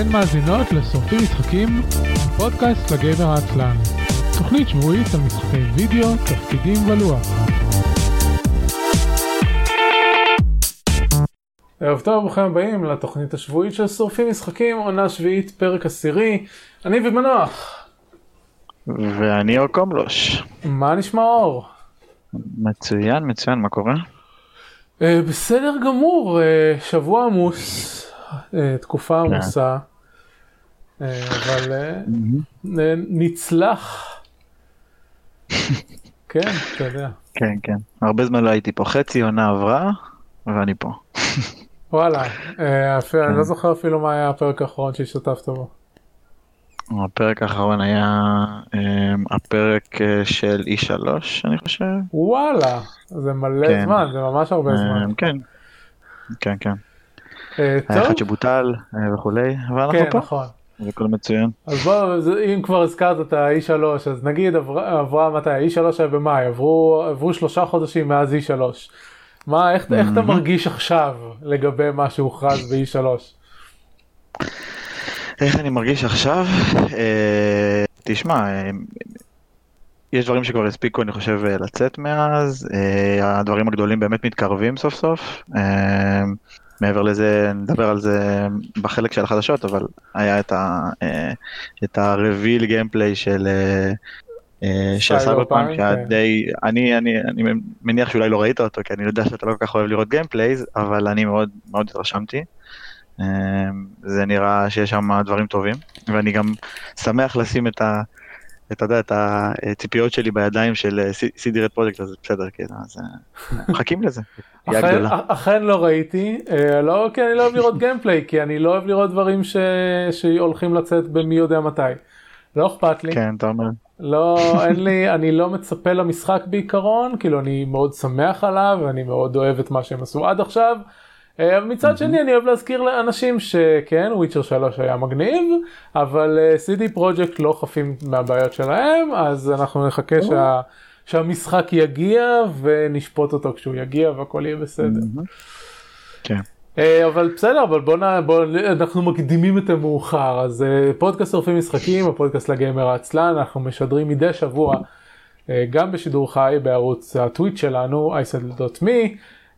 אתן מאזינות לשורפים משחקים, פודקאסט לגיימר העצלן. תוכנית שבועית על משחקי וידאו, תפקידים ולוח. ערב טוב, ברוכים הבאים לתוכנית השבועית של שורפים משחקים, עונה שביעית, פרק עשירי. אני ומנוח. ואני אור קומלוש. מה נשמע אור? מצוין, מצוין, מה קורה? Uh, בסדר גמור, uh, שבוע עמוס, uh, תקופה כן. עמוסה, uh, אבל uh, uh, נצלח. כן, אתה יודע. כן, כן. הרבה זמן לא הייתי פה. חצי עונה עברה, ואני פה. וואלה, אה, אני כן. לא זוכר אפילו מה היה הפרק האחרון שהשתתפת בו. הפרק האחרון היה הפרק אה, של E3, אני חושב. וואלה, זה מלא כן. זמן, זה ממש הרבה זמן. כן. כן, כן. אה, היה אחד שבוטל אה, וכולי, ואנחנו כן, פה. נכון. זה הכל מצוין. אז בוא, אם כבר הזכרת את ה-E3, אז נגיד עברה עברה מתי, ה-E3 היה במאי, עברו עברו שלושה חודשים מאז E3. מה, איך איך אתה. מרגיש עכשיו לגבי מה שהוכרז ב-E3? איך אני מרגיש עכשיו? אה, תשמע, אה, יש דברים שכבר הספיקו, אני חושב, אה, לצאת מאז. אה, הדברים הגדולים באמת מתקרבים סוף סוף. אה, מעבר לזה, נדבר על זה בחלק של החדשות, אבל היה את ה- אה, את ה reveal gameplay של... אה, אה, של שהיה כן. די, אני, אני, אני מניח שאולי לא ראית אותו, כי אני יודע שאתה לא כל כך אוהב לראות gameplays, אבל אני מאוד מאוד התרשמתי. זה נראה שיש שם דברים טובים, ואני גם שמח לשים את ה... אתה יודע, את הציפיות שלי בידיים של אה, CD Red Project, אז בסדר, כן, אז אה, מחכים לזה. אכן. אכן לא ראיתי, אה, לא כי אני לא אוהב לראות גיימפליי, כי אני לא אוהב לראות דברים ש... שהולכים לצאת במי יודע מתי. לא אכפת לי. כן, אתה אומר. לא, אין לי, אני לא מצפה למשחק בעיקרון, כאילו אני מאוד שמח עליו, ואני מאוד אוהב את מה שהם עשו עד עכשיו. אה, מצד שני אני אוהב להזכיר לאנשים שכן, וויצ'ר 3 היה מגניב, אבל אה, CD פרויקט לא חפים מהבעיות שלהם, אז אנחנו נחכה שה, שהמשחק יגיע ונשפוט אותו כשהוא יגיע והכל יהיה בסדר. כן. אה, אבל בסדר, אבל בוא, נ... בוא אנחנו מקדימים את המאוחר, אז אה, פודקאסט שורפים משחקים, הפודקאסט לגיימר העצלן, אנחנו משדרים מדי שבוע, אה, גם בשידור חי בערוץ הטוויט שלנו, isl.me, אה,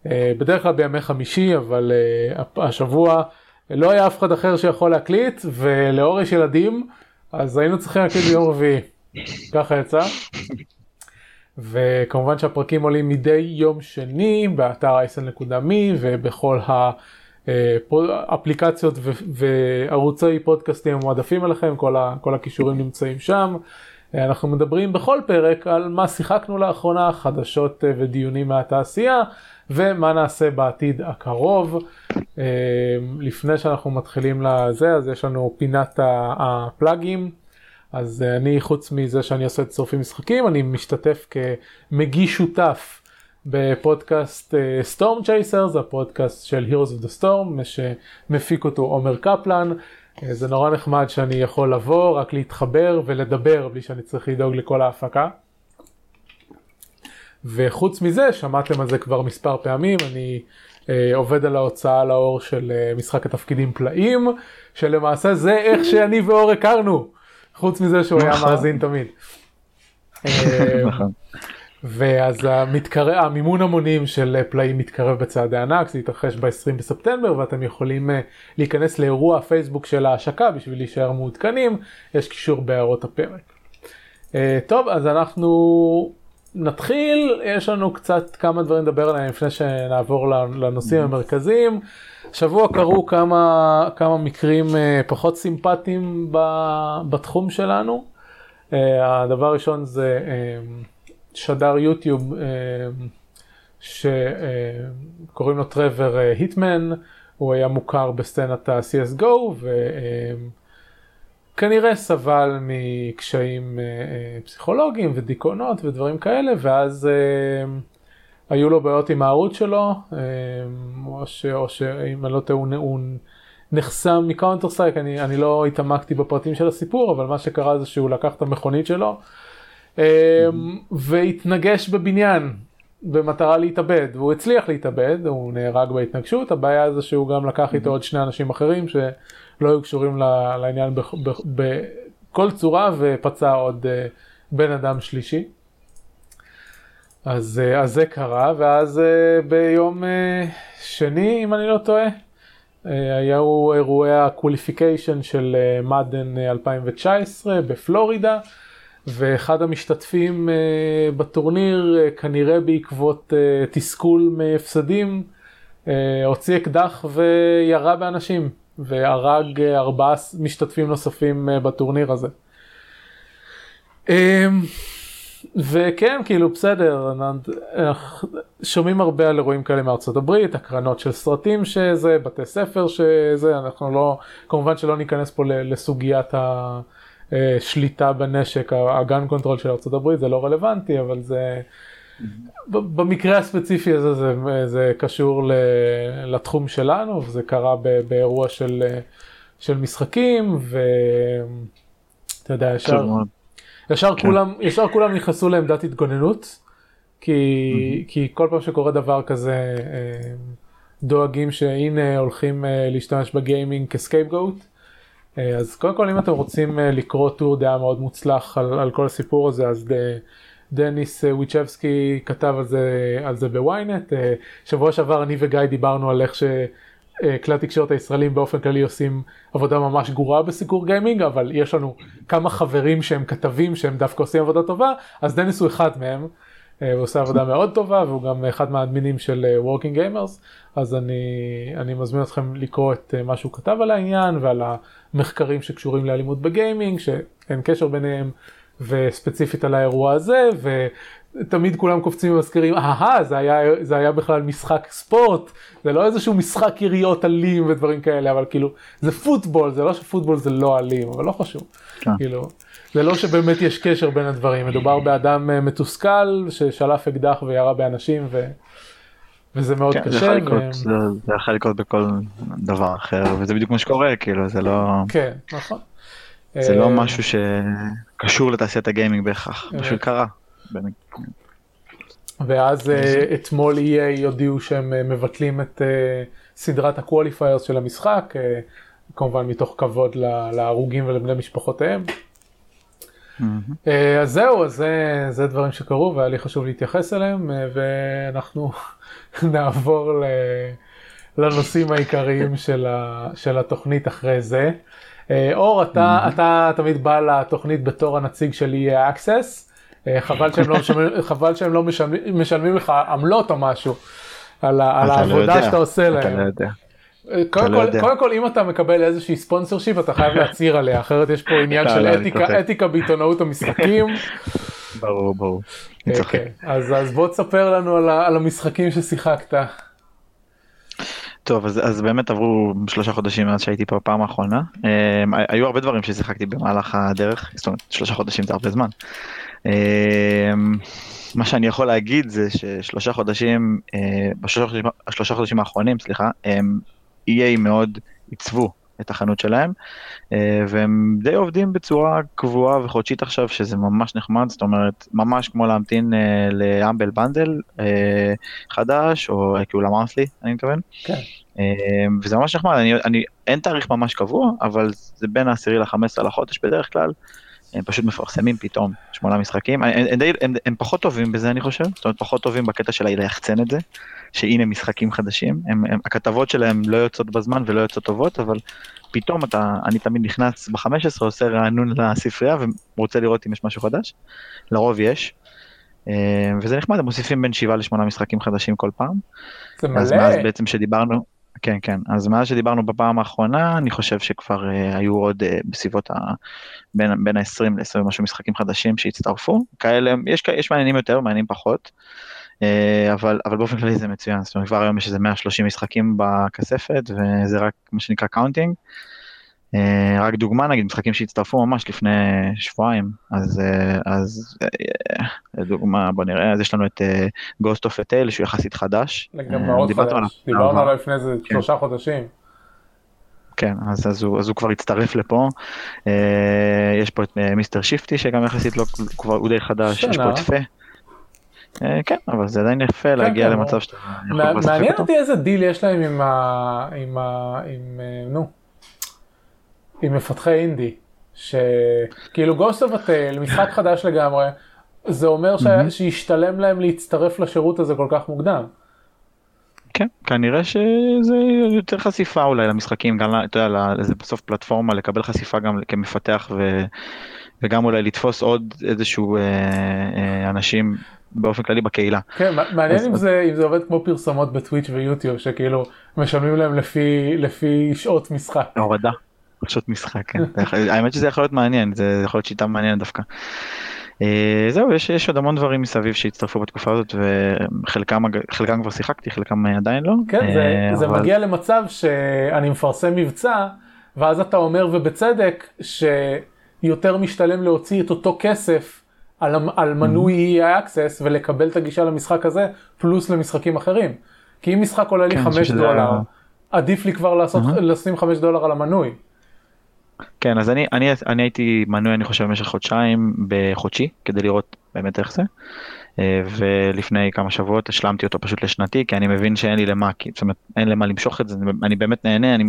בדרך כלל בימי חמישי, אבל אה, השבוע לא היה אף אחד אחר שיכול להקליט, ולאור יש ילדים, אז היינו צריכים להקליט ביום רביעי, ככה יצא. וכמובן שהפרקים עולים מדי יום שני באתר isl.me ובכל האפליקציות ו- וערוצי פודקאסטים המועדפים עליכם, כל, כל הכישורים נמצאים שם. אנחנו מדברים בכל פרק על מה שיחקנו לאחרונה, חדשות אה, ודיונים מהתעשייה ומה נעשה בעתיד הקרוב. אה, לפני שאנחנו מתחילים לזה, אז יש לנו פינת הפלאגים. אז אה, אני חוץ מזה שאני עושה את שורפים משחקים אני משתתף כמגיש שותף בפודקאסט Storm Chasers הפודקאסט של Heroes of the Storm שמפיק אותו עומר קפלן. אה, זה נורא נחמד שאני יכול לבוא רק להתחבר ולדבר בלי שאני צריך לדאוג לכל ההפקה. וחוץ מזה שמעתם על זה כבר מספר פעמים אני אה, עובד על ההוצאה לאור של אה, משחק התפקידים פלאים שלמעשה זה איך שאני ואור הכרנו חוץ מזה שהוא היה נכון. מאזין תמיד. ואז המתקרב, המימון המונים של אה, פלאים מתקרב בצעדי ענק, זה יתרחש ב-20 בספטמבר ואתם יכולים אה, להיכנס לאירוע הפייסבוק של ההשקה בשביל להישאר מעודכנים, יש קישור בהערות הפרק. אה, טוב, אז אנחנו נתחיל, יש לנו קצת כמה דברים לדבר עליהם לפני שנעבור לנושאים המרכזיים. שבוע קרו כמה, כמה מקרים פחות סימפטיים בתחום שלנו. הדבר הראשון זה שדר יוטיוב אה, שקוראים לו טרוור אה, היטמן, הוא היה מוכר בסצנת ה-CSGO וכנראה סבל מקשיים אה, אה, פסיכולוגיים ודיכאונות ודברים כאלה ואז אה, היו לו בעיות עם הערוץ שלו אה, או, ש, או שאם אני לא טועה הוא, נחסם מ Counter Strike, אני, אני לא התעמקתי בפרטים של הסיפור אבל מה שקרה זה שהוא לקח את המכונית שלו אה, והתנגש בבניין במטרה להתאבד, והוא הצליח להתאבד, הוא נהרג בהתנגשות, הבעיה זה שהוא גם לקח איתו עוד שני אנשים אחרים שלא היו קשורים לעניין בכל צורה ופצע עוד אה, בן אדם שלישי. אז, אה, אז זה קרה, ואז אה, ביום שני, אם אני לא טועה, היו אירועי ה qualification של Madden 2019 בפלורידה. ואחד המשתתפים אה, בטורניר, אה, כנראה בעקבות אה, תסכול מהפסדים, uh, הוציא אקדח וירה באנשים, והרג uh, ארבעה משתתפים נוספים uh, בטורניר הזה. Uh, וכן, כאילו בסדר, שומעים הרבה על אירועים כאלה מארצות הברית, הקרנות של סרטים שזה, בתי ספר שזה, אנחנו לא, כמובן שלא ניכנס פה לסוגיית ה... אה, שליטה בנשק, ה gun control של ארה"ב זה לא רלוונטי, אבל זה, במקרה הספציפי הזה זה, זה קשור לתחום שלנו, וזה קרה באירוע של, של משחקים, ואתה יודע, ישר, ישר, כן. כולם, ישר כולם נכנסו לעמדת התגוננות, כי, mm-hmm. כי כל פעם שקורה דבר כזה, אה, דואגים שהנה הולכים אה, להשתמש בגיימינג כסקייפגוט. אה, אז קודם כל אם אתם רוצים אה, לקרוא טור דעה מאוד מוצלח על, על כל הסיפור הזה אז ד, דניס אה, וויצ'בסקי כתב על זה, על זה ב-ynet. שבוע שעבר אני וגיא דיברנו על איך שכלי התקשורת הישראלים באופן כללי עושים עבודה ממש גרועה בסיקור גיימינג אבל יש לנו כמה חברים שהם כתבים שהם דווקא עושים עבודה טובה אז דניס הוא אחד מהם. הוא עושה עבודה מאוד טובה והוא גם אחד מהאדמינים של Working Gamers אז אני, אני מזמין אתכם לקרוא את מה שהוא כתב על העניין ועל מחקרים שקשורים לאלימות בגיימינג, שאין קשר ביניהם, וספציפית על האירוע הזה, ותמיד כולם קופצים ומזכירים, אהה, זה היה, זה היה בכלל משחק ספורט, זה לא איזשהו משחק יריות אלים ודברים כאלה, אבל כאילו, זה פוטבול, זה לא שפוטבול זה לא אלים, אבל לא חשוב. כן. כאילו, זה לא שבאמת יש קשר בין הדברים, מדובר באדם אה, מתוסכל ששלף אקדח וירה באנשים ו... וזה מאוד כן, קשה. זה יכול, לקרות, בכל דבר אחר וזה בדיוק מה שקורה כאילו זה לא כן נכון. זה לא אה, משהו שקשור לתעשיית הגיימינג בהכרח פשוט אה. קרה. ואז אתמול EA הודיעו שהם מבטלים את סדרת ה qualifiers של המשחק כמובן מתוך כבוד להרוגים ולבני משפחותיהם. אז זהו, אז זה, זה דברים שקרו והיה לי חשוב להתייחס אליהם ואנחנו נעבור ל... לנושאים העיקריים של, ה... של התוכנית אחרי זה. אה, אור, אתה, mm-hmm. אתה תמיד בא לתוכנית בתור הנציג של EA Access, אה, חבל שהם לא, משלמים, חבל שהם לא משלמים, משלמים לך עמלות או משהו על. על לא העבודה לא שאתה עושה להם. אתה לא יודע. אה, קודם לא כל, קודם כל אם אתה מקבל איזושהי ספונסר שיפ אתה חייב להצהיר עליה אחרת יש פה עניין של אתיקה, אתיקה בעיתונאות המשחקים ברור, ברור. אוקיי, אז, אז בוא תספר לנו על, המשחקים ששיחקת. טוב, אז, אז באמת עברו שלושה חודשים מאז שהייתי פה בפעם האחרונה. Um, היו הרבה דברים ששיחקתי במהלך הדרך, זאת אומרת, שלושה חודשים זה הרבה זמן. מה שאני יכול להגיד זה ששלושה חודשים, בשלושה חודשים, חודשים האחרונים, סליחה, הם EA מאוד עיצבו את החנות שלהם, אה, והם די עובדים בצורה קבועה וחודשית עכשיו, שזה ממש נחמד, זאת אומרת, ממש כמו להמתין אה, לאמבל בנדל אה, חדש, או כאילו למארסלי, אני מתכוון. כן. וזה ממש נחמד, אני, אני, אין תאריך ממש קבוע, אבל זה בין העשירי ל-15 לחודש בדרך כלל. הם פשוט מפרסמים פתאום שמונה משחקים, הם, הם, הם, הם, הם פחות טובים בזה אני חושב, זאת אומרת פחות טובים בקטע של ליחצן את זה, שהנה משחקים חדשים, הם, הם, הכתבות שלהם לא יוצאות בזמן ולא יוצאות טובות, אבל פתאום אתה, אני תמיד נכנס ב-15, עושה רענון לספרייה ורוצה לראות אם יש משהו חדש, לרוב יש. אה, וזה נחמד, הם מוסיפים בין 7 ל-8 משחקים חדשים כל פעם. זה מלא. אז מאז בעצם שדיברנו, כן, כן, אז מאז שדיברנו בפעם האחרונה, אני חושב שכבר uh, היו עוד uh, בסביבות ה... בין, בין ה-20 ל-20 משהו משחקים חדשים שהצטרפו, כאלה, יש, יש מעניינים יותר, מעניינים פחות. אבל, אבל באופן כללי זה מצוין, זאת אומרת כבר היום יש איזה 130 משחקים בכספת וזה רק מה שנקרא counting. אה, רק דוגמה נגיד משחקים שהצטרפו ממש לפני שבועיים אז אה, אז דוגמה בוא נראה אז יש לנו את Ghost of a Tale שהוא יחסית חדש. דיברנו עליו לפני איזה כן. שלושה חודשים. כן, אז, אז, הוא, אז הוא כבר הצטרף לפה. יש פה את מיסטר שיפטי שגם יחסית לא, כבר הוא די חדש, יש פה את פה. אה, כן, אבל זה עדיין יפה להגיע כן, למצב אבל- שאתה יכול לשחק מעניין אותו. אותי איזה דיל יש להם עם ה... עם ה... עם... אה, נו. עם מפתחי אינדי. שכאילו Ghost of a Tale, משחק חדש לגמרי, זה אומר ש... שישתלם להם להצטרף לשירות הזה כל כך מוקדם. כן, כנראה שזה יותר חשיפה אולי למשחקים, גם, אתה יודע, זה בסוף פלטפורמה לקבל חשיפה גם כמפתח ו, וגם אולי לתפוס עוד איזשהו אה, אה, אנשים באופן כללי בקהילה. כן, מע- מעניין אז- אם זה, אם זה עובד כמו פרסומות בטוויץ' ויוטיוב, שכאילו משלמים להם לפי, לפי שעות משחק. הורדה. פשוט משחק, כן. זה האמת שזה יכול להיות מעניין, זה יכול להיות שיטה מעניינת דווקא. אה, זהו, יש, יש עוד המון דברים מסביב שהצטרפו בתקופה הזאת, וחלקם חלקם כבר שיחקתי, חלקם אה, עדיין לא. כן, זה, אה, זה אבל- מגיע למצב שאני מפרסם מבצע, ואז אתה אומר ובצדק שיותר משתלם להוציא את אותו כסף על, על מנוי EA Access ולקבל את הגישה למשחק הזה, פלוס למשחקים אחרים. כי אם משחק עולה לי כן, 5 שזה דולר, ה- עדיף לי כבר לעשות, אהה. לשים 5 דולר על המנוי. כן, אז אני, אני, אני הייתי מנוי, אני חושב, במשך חודשיים בחודשי, כדי לראות באמת איך זה. אה, ולפני כמה שבועות השלמתי אותו פשוט לשנתי, כי אני מבין שאין לי למה, כי, זאת אומרת, אין למה למשוך את זה, אני- באמת נהנה, אני,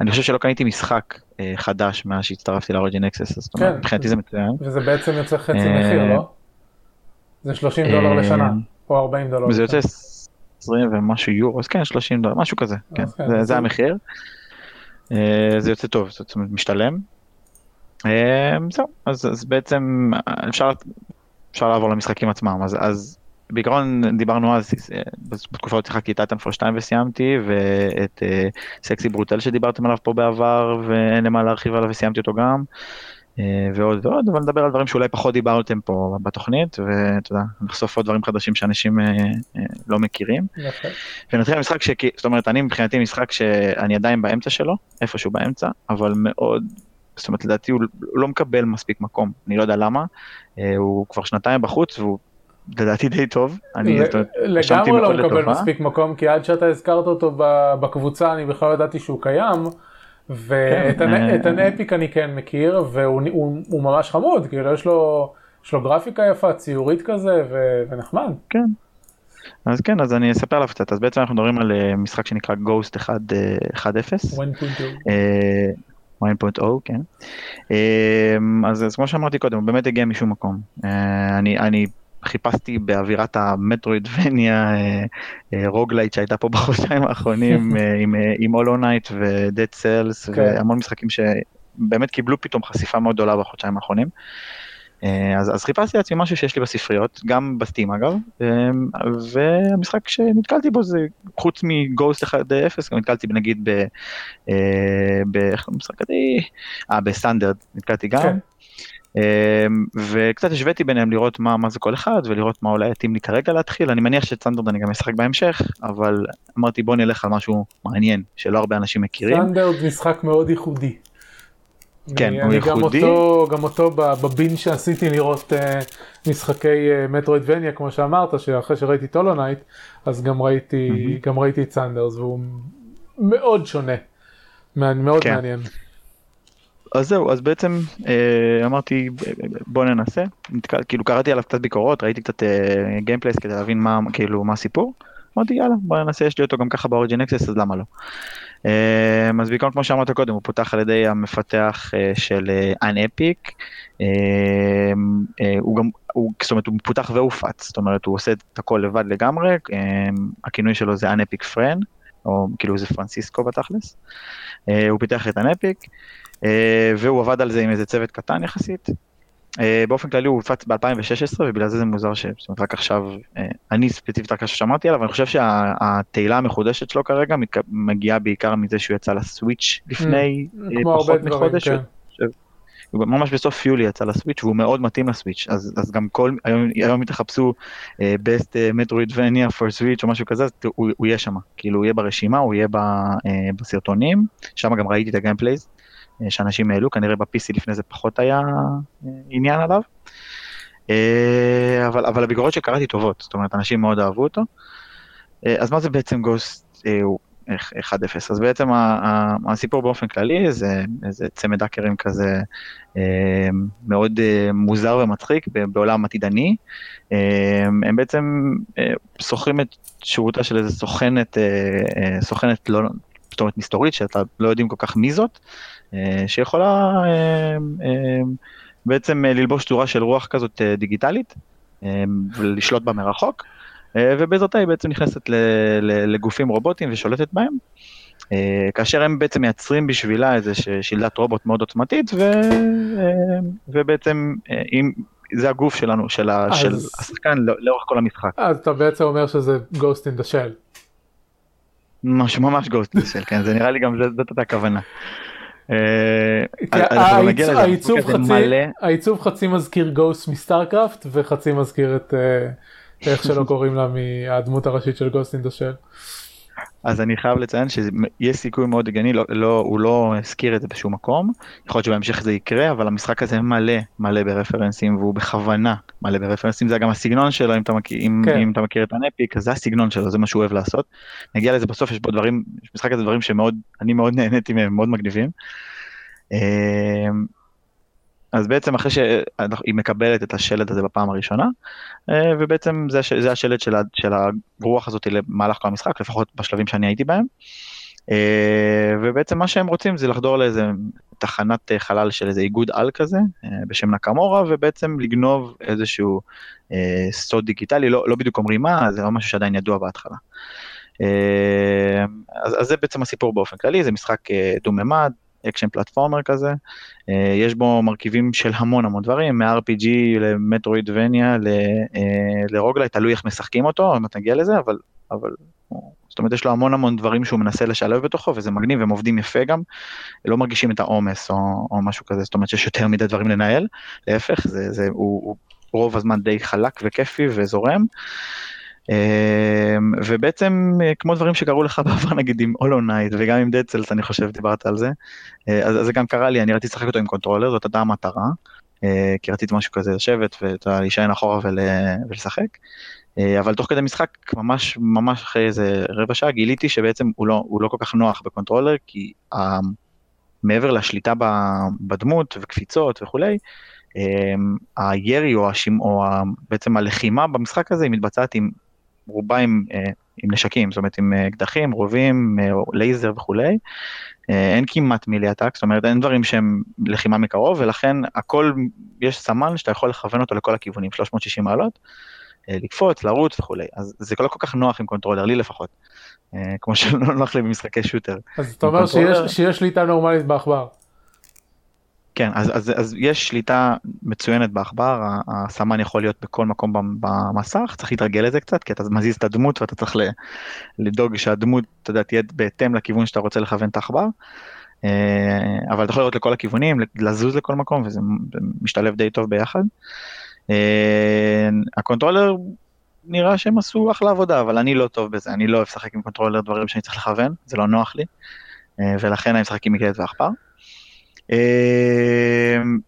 אני חושב שלא קניתי משחק אה, חדש מאז שהצטרפתי ל-Origin Access, אומרת, כן. מבחינתי זה מצוין. וזה בעצם יוצא חצי אה, מחיר, לא? זה 30 דולר אה, לשנה, או 40 דולר לשנה. יוצא 20 ומשהו יורו, אז כן, 30 דולר, משהו כזה, כן, אז כן, זה, זה- זה המחיר. אה, זה יוצא טוב, זאת אומרת, משתלם. אה, זהו, אז, אז בעצם אה, אפשר, אפשר לעבור למשחקים עצמם, אז, אז בעיקרון דיברנו אז, אה, בתקופה הזאת שיחקתי את Titanfall 2 וסיימתי, ואת אה, סקסי ברוטל שדיברתם עליו פה בעבר, ואין למה להרחיב עליו וסיימתי אותו גם. אה, ועוד ועוד, אבל נדבר על דברים שאולי פחות דיברתם פה בתוכנית, ואתה יודע, נחשוף עוד דברים חדשים שאנשים לא מכירים. יפה. ונתחיל במשחק ש... זאת אומרת, אני מבחינתי משחק שאני עדיין באמצע שלו, איפשהו באמצע, אבל מאוד, זאת אומרת, לדעתי הוא לא מקבל מספיק מקום, אני לא יודע למה, אה, הוא כבר שנתיים בחוץ והוא לדעתי די טוב. אני, זאת אומרת, לגמרי לא מקבל לטובה. מספיק מקום, כי עד שאתה הזכרת אותו בקבוצה אני בכלל ידעתי שהוא קיים, ואת כן, אה, הנ- אפיק אני כן מכיר, והוא הוא- הוא ממש חמוד, כאילו יש לו יש לו גרפיקה יפה, ציורית כזה, ו- ונחמד. כן. אז כן, אז אני אספר עליו קצת. אז בעצם אנחנו מדברים על אה, משחק שנקרא Ghost 1, אה, 1.0. 1.2. אה, 1.0, כן. אה, אז, אז כמו שאמרתי קודם, הוא באמת הגיע משום מקום. אה, אני, אני חיפשתי באווירת ה metroidvania אה, אה, roguelite שהייתה פה בחודשיים האחרונים עם, Hollow Knight ו-Dead Cells כן. והמון משחקים שבאמת קיבלו פתאום חשיפה מאוד גדולה בחודשיים האחרונים. אה, אז, אז חיפשתי לעצמי משהו שיש לי בספריות, גם ב-Steam אגב, אה, והמשחק שנתקלתי בו זה, חוץ מ-Ghost 1.0, גם נתקלתי נגיד ב... אה, ב... איך קוראים למשחק הזה? אה, ב-Sundered נתקלתי גם. כן. אה, וקצת השוויתי ביניהם לראות מה, מה זה כל אחד ולראות מה אולי יתאים לי כרגע להתחיל. אני מניח שאת סטנדרט אני גם אשחק בהמשך, אבל אמרתי בוא נלך על משהו מעניין שלא הרבה אנשים מכירים. סטנדרט משחק מאוד ייחודי. כן, הוא אני גם ייחודי. אותו, גם אותו בבין שעשיתי לראות uh, משחקי uh, metroidvania כמו שאמרת שאחרי שראיתי את Hollow Knight אז גם ראיתי גם ראיתי את סנדרס והוא מאוד שונה. מאוד כן. מעניין. אז זהו, אז בעצם אה, אמרתי בוא ננסה, נתקל, כאילו קראתי עליו קצת ביקורות, ראיתי קצת אה, gameplays כדי להבין מה, כאילו, מה הסיפור, אמרתי יאללה בוא ננסה, יש לי אותו גם ככה ב-Origin Access אז למה לא. אה, אז בעיקרון כמו שאמרת קודם, הוא פותח על ידי המפתח אה, של Unepic, אה, אה, הוא גם, הוא, זאת אומרת הוא פותח והופץ, זאת אומרת הוא עושה את הכל לבד לגמרי, אה, הכינוי שלו זה אנאפיק פרן, או כאילו זה פרנסיסקו בתכלס, הוא פיתח את אנאפיק. והוא עבד על זה עם איזה צוות קטן יחסית. אה, באופן כללי הוא הופץ ב-2016 ובגלל זה זה מוזר ש... זאת אומרת, רק עכשיו, אה, אני ספציפית רק עכשיו שמעתי עליו, אני חושב שהתהילה המחודשת שלו כרגע מגיעה בעיקר מזה שהוא יצא לסוויץ' לפני אה, כמו הרבה פחות מחודש. כן. הוא ממש בסוף יולי יצא לסוויץ' והוא מאוד מתאים לסוויץ' אז, אז גם כל היום, היום אם תחפשו uh, best metroidvania for switch או משהו כזה אז הוא, הוא יהיה שם כאילו הוא יהיה ברשימה הוא יהיה ב, uh, בסרטונים שם גם ראיתי את ה gameplays uh, שאנשים העלו כנראה ב-PC לפני זה פחות היה uh, עניין עליו. Uh, אבל, אבל הביקורות שקראתי טובות זאת אומרת אנשים מאוד אהבו אותו. אז מה זה בעצם Ghost? הוא 1-0. אז בעצם הסיפור באופן כללי זה איזה צמד האקרים כזה מאוד מוזר ומצחיק בעולם עתידני. הם בעצם שוכרים את שירותה של איזה סוכנת, סוכנת לא, זאת אומרת מסתורית, שאתה לא יודעים כל כך מי זאת, שיכולה בעצם ללבוש צורה של רוח כזאת דיגיטלית ולשלוט בה מרחוק. אה, ובעזרתה היא בעצם נכנסת לגופים רובוטיים ושולטת בהם. אה, כאשר הם בעצם מייצרים בשבילה איזה שלדת רובוט מאוד עוצמתית, ו, אה, ובעצם אם, זה הגוף שלנו, של, אז, של השחקן לא, לאורך כל המשחק. אז אתה בעצם אומר שזה Ghost in the Shell. ממש ממש Shell, כן, זה נראה לי גם זאת הייתה הכוונה. העיצוב חצי מזכיר גוסט מסטארקראפט וחצי מזכיר את איך שלא קוראים לה מהדמות הראשית של גוסט אין של. אז אני חייב לציין שיש סיכוי מאוד הגיוני, לא, לא, הוא לא הזכיר את זה בשום מקום, יכול להיות שבהמשך זה יקרה, אבל המשחק הזה מלא מלא ברפרנסים והוא בכוונה מלא ברפרנסים, זה גם הסגנון שלו, אם אתה מכיר, אם, כן. אם אתה מכיר את הנפיק, זה הסגנון שלו, זה מה שהוא אוהב לעשות. נגיע לזה בסוף, יש פה דברים, יש משחק הזה דברים שמאוד, אני מאוד נהניתי מהם, מאוד מגניבים. אז בעצם אחרי שהיא מקבלת את השלד הזה בפעם הראשונה, אה, ובעצם זה, זה השלד של, של הרוח הזאת למהלך כל המשחק, לפחות בשלבים שאני הייתי בהם. אה, ובעצם מה שהם רוצים זה לחדור לאיזה תחנת חלל של איזה תאגיד על כזה, אה, בשם נקמורה, ובעצם לגנוב איזשהו סוד דיגיטלי, לא, לא בדיוק אומרים מה, זה לא משהו שעדיין ידוע בהתחלה. אז, אז זה בעצם הסיפור באופן כללי, זה משחק דו-ממד, action platformer כזה, אה, יש בו מרכיבים של המון המון דברים, מ-RPG ל metroidvania אה, ל roguelite, תלוי איך משחקים אותו, עוד מעט נגיע לזה, אבל, אבל זאת אומרת יש לו המון המון דברים שהוא מנסה לשלב בתוכו וזה מגניב, הם עובדים יפה גם, לא מרגישים את העומס או, או משהו כזה, זאת אומרת שיש יותר מדי דברים לנהל, להפך, זה, זה, הוא, הוא רוב הזמן די חלק וכיפי וזורם. אמ, ובעצם אה, כמו דברים שקרו לך בעבר נגיד עם Hollow Knight וגם עם Dead Cells אני חושב דיברת על זה, אה, אז זה גם קרה לי, אני רציתי לשחק אותו עם controller, זאת הייתה המטרה, אה, כי רציתי משהו כזה לשבת ולהישען אחורה ולשחק. אבל תוך כדי משחק, ממש ממש אחרי איזה רבע שעה, גיליתי שבעצם הוא לא, הוא לא כל כך נוח ב controller, כי מעבר לשליטה בדמות וקפיצות וכולי, הירי או, השימ, או בעצם הלחימה במשחק הזה היא מתבצעת עם רובה עם, אה, עם נשקים, זאת אומרת עם אה, אקדחים, רובים, אה, לייזר וכולי. אין כמעט melee attack, זאת אומרת אין דברים שהם לחימה מקרוב, ולכן הכל, יש סמן שאתה יכול לכוון אותו לכל הכיוונים, 360 מעלות, לקפוץ, לרוץ וכולי. אז זה לא כל כך נוח עם controller, לי לפחות. כמו שלא נוח לי במשחקי shooter. אז אתה אומר שיש שליטה נורמלית בעכבר. כן, אז, אז, אז יש שליטה מצוינת בעכבר, הסמן יכול להיות בכל מקום במסך, צריך להתרגל לזה קצת, כי אתה מזיז את הדמות ואתה צריך לדאוג שהדמות, אתה יודע, תהיה בהתאם לכיוון שאתה רוצה לכוון את העכבר. אה, אבל אתה יכול לראות לכל הכיוונים, לזוז לכל מקום, וזה משתלב די טוב ביחד. אה, ה controller, נראה שהם עשו אחלה עבודה, אבל אני לא טוב בזה, אני לא אוהב לשחק עם controller דברים שאני צריך לכוון, זה לא נוח לי, אה, ולכן אני משחק עם מקלדת ועכבר. אמ,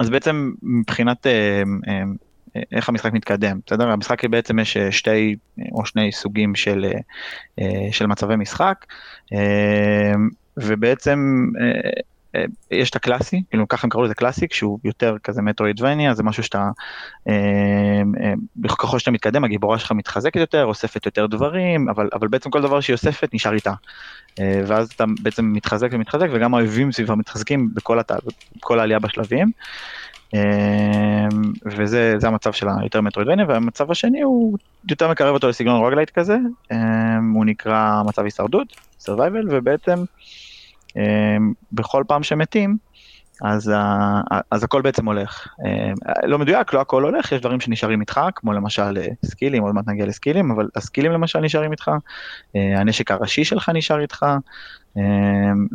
אז בעצם מבחינת אמ, אמ, איך המשחק מתקדם, בסדר? המשחק בעצם יש אה, שתי או שני סוגים של, אה, של מצבי משחק, ובעצם אה, יש את הקלאסי, כאילו ככה הם קראו לזה קלאסיק, שהוא יותר כזה מטרואידבניה, זה משהו שאתה, ככל שאתה מתקדם, הגיבורה שלך מתחזקת יותר, אוספת יותר דברים, אבל, אבל בעצם כל דבר שהיא אוספת נשאר איתה. אה, ואז אתה בעצם מתחזק ומתחזק, וגם האויבים סביבך מתחזקים בכל, הת... בכל העלייה בשלבים. אה, וזה המצב של היותר metroidvania, והמצב השני הוא יותר מקרב אותו לסגנון roguelite כזה, אה, הוא נקרא מצב הישרדות, survival, ובעצם בכל פעם שמתים, אז, אז הכל בעצם הולך. אה, לא מדויק, לא הכל הולך, יש דברים שנשארים איתך, כמו למשל אה, סקילים, עוד מעט נגיע לסקילים, אבל הסקילים למשל נשארים איתך, אה, הנשק הראשי שלך נשאר איתך,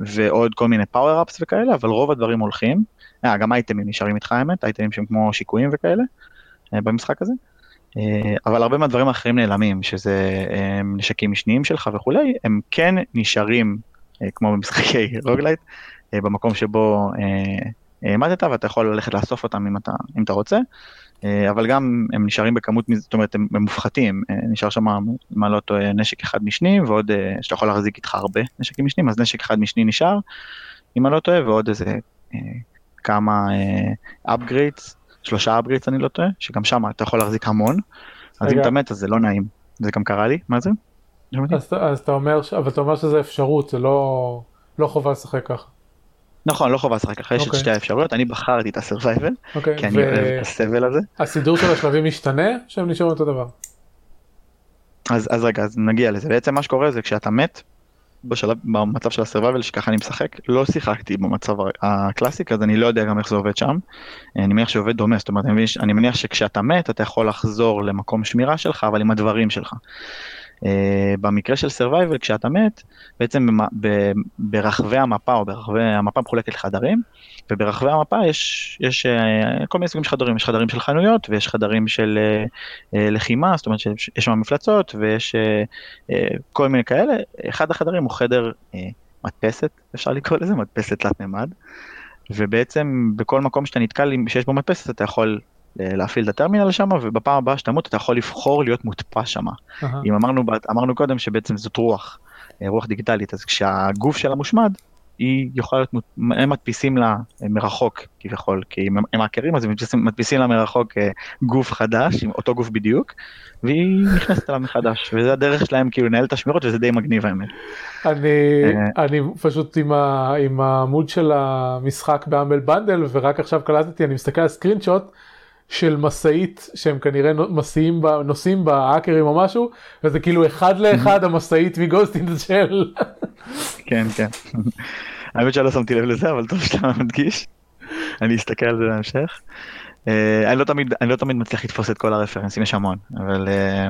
ועוד כל מיני power-ups וכאלה, אבל רוב הדברים הולכים. גם אייטמים נשארים איתך האמת, אייטמים שהם כמו שיקויים וכאלה, במשחק הזה. אבל הרבה מהדברים האחרים נעלמים, שזה נשקים משניים שלך וכולי, הם כן נשארים, כמו במשחקי roguelite, אה, במקום שבו אה, העמדת ואתה יכול ללכת לאסוף אותם אם אתה, אם אתה רוצה. אבל גם הם נשארים בכמות, זאת אומרת הם, הם מופחתים, נשאר שם, אם אני לא טועה, נשק אחד משני ועוד, שאתה יכול להחזיק איתך הרבה נשקים משנים, אז נשק אחד משני נשאר, אם אני לא טועה, ועוד איזה כמה upgrades, שלושה upgrades אני לא טועה, שגם שם אתה יכול להחזיק המון, אז אם אתה מת אז זה לא נעים, זה גם קרה לי, מה זה? אז, אז אתה אומר, אבל אתה אומר שזה אפשרות, זה לא, לא חובה לשחק ככה. נכון, לא חובה לשחק ככה, יש את אוקיי. שתי האפשרויות, אני בחרתי את הסרווייבל, אוקיי, כי אני אוהב את הסבל הזה. הסידור של השלבים משתנה, שהם נשארו אותו דבר? אז, אז רגע, אז נגיע לזה, בעצם מה שקורה זה כשאתה מת, בשלב, במצב של הסרווייבל שככה אני משחק, לא שיחקתי במצב הקלאסי, אז אני לא יודע גם איך זה עובד שם. אני מניח שעובד דומה, זאת אומרת, אני, מניח, אני מניח שכשאתה מת אתה יכול לחזור למקום שמירה שלך, אבל עם הדברים שלך. Uh, במקרה של survival כשאתה מת, בעצם ברחבי המפה או ברחבי המפה מחולקת לחדרים, וברחבי המפה יש, יש uh, כל מיני סוגים של חדרים, יש חדרים של חנויות ויש חדרים של uh, לחימה, זאת אומרת שיש שם מפלצות ויש כל מיני כאלה, אחד החדרים הוא חדר מדפסת, אפשר לקרוא לזה, מדפסת תלת מימד, ובעצם בכל מקום שאתה נתקל שיש בו מדפסת אתה יכול להפעיל את הטרמינל שם, ובפעם הבאה שאתה מות אתה יכול לבחור להיות מודפס שם. Uh-huh. אם אמרנו, אמרנו קודם שבעצם זאת רוח, אה, רוח דיגיטלית, אז כשהגוף שלה מושמד, היא יכולה להיות, הם מדפיסים לה אה, מרחוק כביכול, כי הם, הם האקרים אז הם מדפיסים, לה מרחוק אה, גוף חדש, עם אותו גוף בדיוק, והיא נכנסת אליו מחדש, וזה הדרך שלהם כאילו לנהל את השמירות וזה די מגניב האמת. אני, אני פשוט עם, ה, עם העמוד של המשחק ב Humble Bundle ורק עכשיו קלטתי, אני מסתכל על screenshot. של משאית שהם כנראה מסיעים בה, נוסעים בה האקרים או משהו וזה כאילו אחד לאחד המשאית מגוסט אין של. כן כן. האמת שלא שמתי לב לזה אבל טוב שאתה מדגיש. אני אסתכל על זה בהמשך. אה, אני לא תמיד אני לא תמיד מצליח לתפוס את כל הרפרנסים יש המון אבל אה,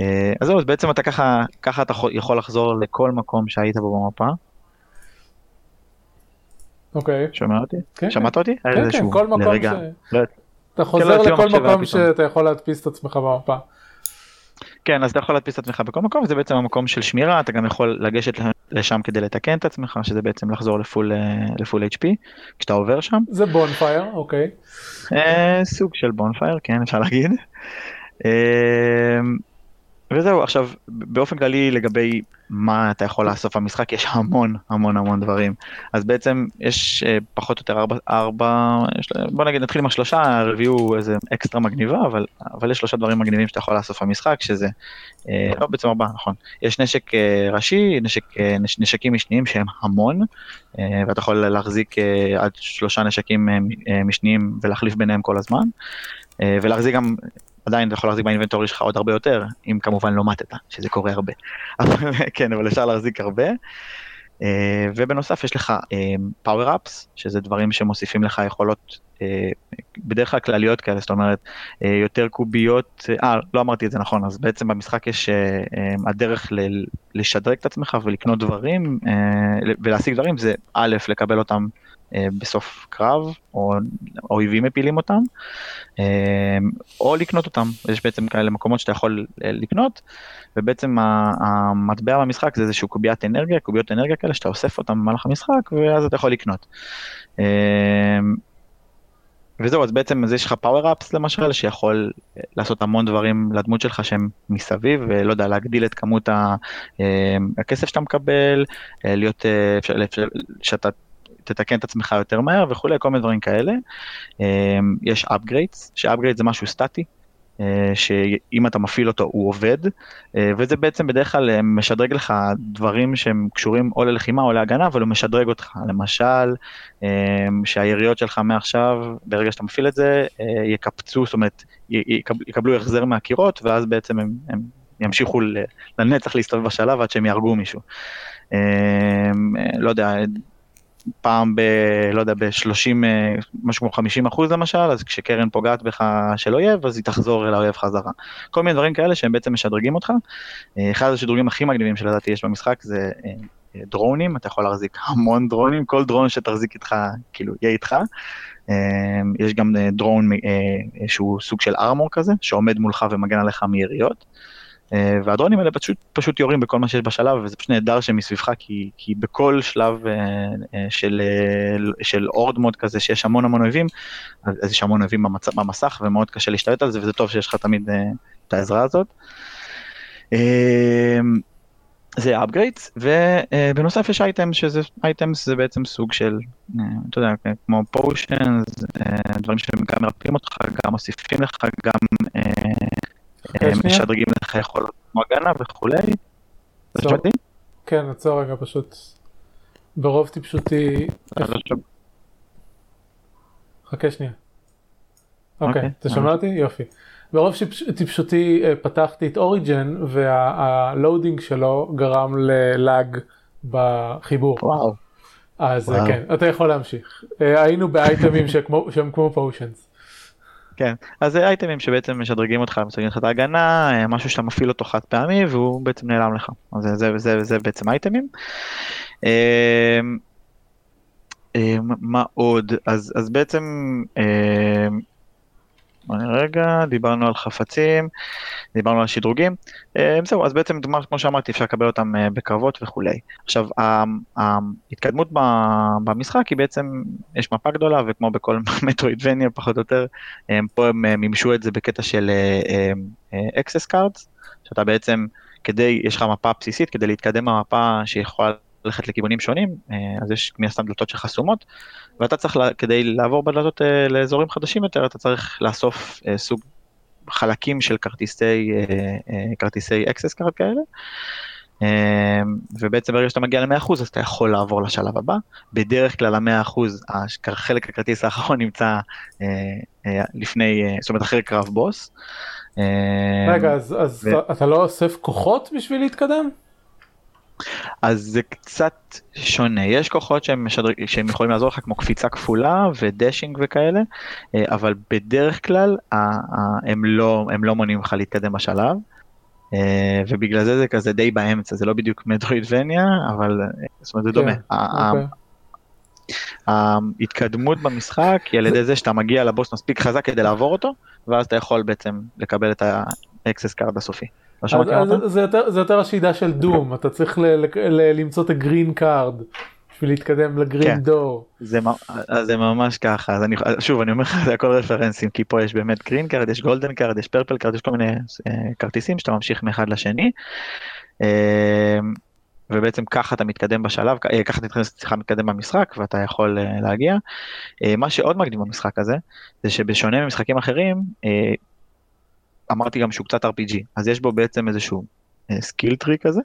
אה, אז זהו אז בעצם אתה ככה ככה אתה יכול לחזור לכל מקום שהיית בו במפה. אוקיי. שומע אותי? כן, שמעת אותי? כן, כן, כל מקום ש... לא אתה חוזר לכל מקום שאתה יכול להדפיס את עצמך במפה. כן, אז אתה יכול להדפיס את עצמך בכל מקום, וזה בעצם המקום של שמירה, אתה גם יכול לגשת לשם כדי לתקן את עצמך, שזה בעצם לחזור לפול, אה, לפול HP, כשאתה עובר שם. זה בונפייר, אוקיי. אה, סוג של בונפייר, כן, אפשר להגיד. אה, וזהו, עכשיו, באופן כללי לגבי מה אתה יכול לאסוף במשחק, יש המון המון המון דברים. אז בעצם יש אה, פחות או יותר ארבע, ארבע יש, בוא נגיד נתחיל עם השלושה, הרביעו איזה אקסטרה מגניבה, אבל, אבל יש שלושה דברים מגניבים שאתה יכול לאסוף במשחק, שזה, אה, לא בעצם ארבעה, נכון. יש נשק אה, ראשי, נשק, אה, נש, נשקים משניים שהם המון, אה, ואתה יכול להחזיק אה, עד שלושה נשקים אה, אה משניים ולהחליף ביניהם כל הזמן. אה, ולהחזיק גם עדיין אתה יכול להחזיק באינבנטורי שלך עוד הרבה יותר, אם כמובן לא מתת, שזה קורה הרבה. כן, אבל אפשר להחזיק הרבה. Uh, ובנוסף יש לך פאוור uh, אפס, שזה דברים שמוסיפים לך יכולות uh, בדרך כלל כלליות כאלה, זאת אומרת יותר קוביות, אה, לא אמרתי את זה נכון, אז בעצם במשחק יש הדרך לשדרג את עצמך ולקנות דברים ולהשיג דברים, זה א', לקבל אותם אה, בסוף קרב, או אויבים מפילים אותם, אה, או לקנות אותם. יש בעצם כאלה מקומות שאתה יכול אה, לקנות, ובעצם המטבע במשחק זה איזשהו קוביית אנרגיה, קוביות אנרגיה כאלה שאתה אוסף אותם במהלך המשחק, ואז אתה יכול לקנות. וזהו, אז בעצם אז יש לך פאוור אפס למשל, שיכול לעשות המון דברים לדמות שלך שהם מסביב, ולא יודע, להגדיל את כמות הכסף שאתה מקבל, להיות, שאתה תתקן את עצמך יותר מהר וכולי, כל מיני דברים כאלה. אמ, יש upgrades, ש-upgrade זה משהו סטטי, אה, שאם אתה מפעיל אותו הוא עובד, אה, וזה בעצם בדרך כלל אה, משדרג לך דברים שהם קשורים או ללחימה או להגנה, אבל הוא משדרג אותך. למשל, שהיריות שלך מעכשיו, ברגע שאתה מפעיל את זה, יקפצו, זאת אומרת, יקבלו החזר מהקירות, ואז בעצם הם, הם ימשיכו לנצח להסתובב בשלב עד שהם יהרגו מישהו. לא יודע, פעם ב... לא יודע, ב-30, אה, משהו כמו 50 אחוז למשל, אז כשקרן פוגעת בך של אויב, אז היא תחזור אל האויב חזרה. כל מיני דברים כאלה שהם בעצם משדרגים אותך. אה, אחד השדרוגים הכי מגניבים שלדעתי יש במשחק זה אה, דרונים, אתה יכול להחזיק המון דרונים, כל דרון שתחזיק איתך, כאילו, יהיה איתך. יש גם דרון שהוא סוג של ארמור כזה, שעומד מולך ומגן עליך מיריות. אה, והדרונים האלה פשוט, פשוט יורים בכל מה שיש בשלב, וזה פשוט נהדר שהם מסביבך, כי, כי בכל שלב אה, של, של אורד מוד כזה, שיש המון המון אויבים, אז יש המון אויבים במצ, במסך, ומאוד קשה להשתלט על זה, וזה טוב שיש לך תמיד את העזרה הזאת. זה upgrades, ובנוסף יש אייטמס, שזה אייטמס זה בעצם סוג של, אתה יודע, כמו פושנס, דברים שגם מרפאים אותך, גם מוסיפים לך, גם משדרגים לך יכולות כמו הגנה וכולי. כן, עצור רגע פשוט. ברוב טיפשותי... חכה שנייה. אוקיי, אתה שומע אותי? יופי. ברוב טיפשותי פתחתי את Origin וה loading שלו גרם ל lag בחיבור. וואו. אז כן, אתה יכול להמשיך. היינו באייטמים שהם כמו פושנס. כן, אז זה אייטמים שבעצם משדרגים אותך, משדרגים לך את ההגנה, אה, משהו שאתה מפעיל אותו חד פעמי והוא בעצם נעלם לך. אז זה, זה, זה, זה בעצם אייטמים. אה, אה, מה עוד? אז, אז בעצם רגע, דיברנו על חפצים, דיברנו על שדרוגים, אה, זהו, אז בעצם כמו שאמרתי אפשר לקבל אותם אה, בקרבות וכולי. עכשיו ההתקדמות במשחק היא בעצם, יש מפה גדולה וכמו בכל מטרואידבניה פחות או יותר, פה הם אה, מימשו את זה בקטע של access cards, שאתה בעצם, כדי, יש לך מפה בסיסית, כדי להתקדם במפה שיכולה ללכת לכיוונים שונים, אז יש מן הסתם דלתות שחסומות, ואתה צריך, כדי לעבור בדלתות אה, לאזורים חדשים יותר, אתה צריך לאסוף אה, סוג חלקים של כרטיסי, אה, כרטיסי access card כאלה. ובעצם ברגע שאתה מגיע ל-100% אז אתה יכול לעבור לשלב הבא. בדרך כלל ה-100% חלק הכרטיס האחרון נמצא לפני, זאת אומרת אחרי קרב בוס. רגע, אז, אז ו... אתה לא אוסף כוחות בשביל להתקדם? אז זה קצת שונה, יש כוחות שהם, משדרג, שהם יכולים לעזור לך כמו קפיצה כפולה ודשינג וכאלה, אה, אבל בדרך כלל הם לא, הם לא מונעים לך להתקדם בשלב, אה, ובגלל זה זה כזה די באמצע, זה לא בדיוק metroidvania, אבל זאת אומרת זה דומה. כן, אוקיי. ההתקדמות במשחק היא על ידי זה שאתה מגיע לבוס מספיק חזק כדי לעבור אותו, ואז אתה יכול בעצם לקבל את ה access card הסופי. לא זה יותר, זה יותר השיטה של Doom, אתה צריך ל, ל, ל, למצוא את ה green card בשביל להתקדם ל green כן. door. זה, זה ממש ככה, אז אני, שוב אני אומר לך זה הכל רפרנסים, כי פה יש באמת green card, יש golden card, יש purple card, יש כל מיני אה, כרטיסים שאתה ממשיך מאחד לשני. אה, ובעצם ככה אתה מתקדם בשלב, אה, ככה אתה מתקדם, מתקדם במשחק ואתה יכול אה, להגיע. אה, מה שעוד מקדים במשחק הזה, זה שבשונה ממשחקים אחרים, אה, אמרתי גם שהוא קצת RPG, אז יש בו בעצם איזשהו skill אה, tree כזה,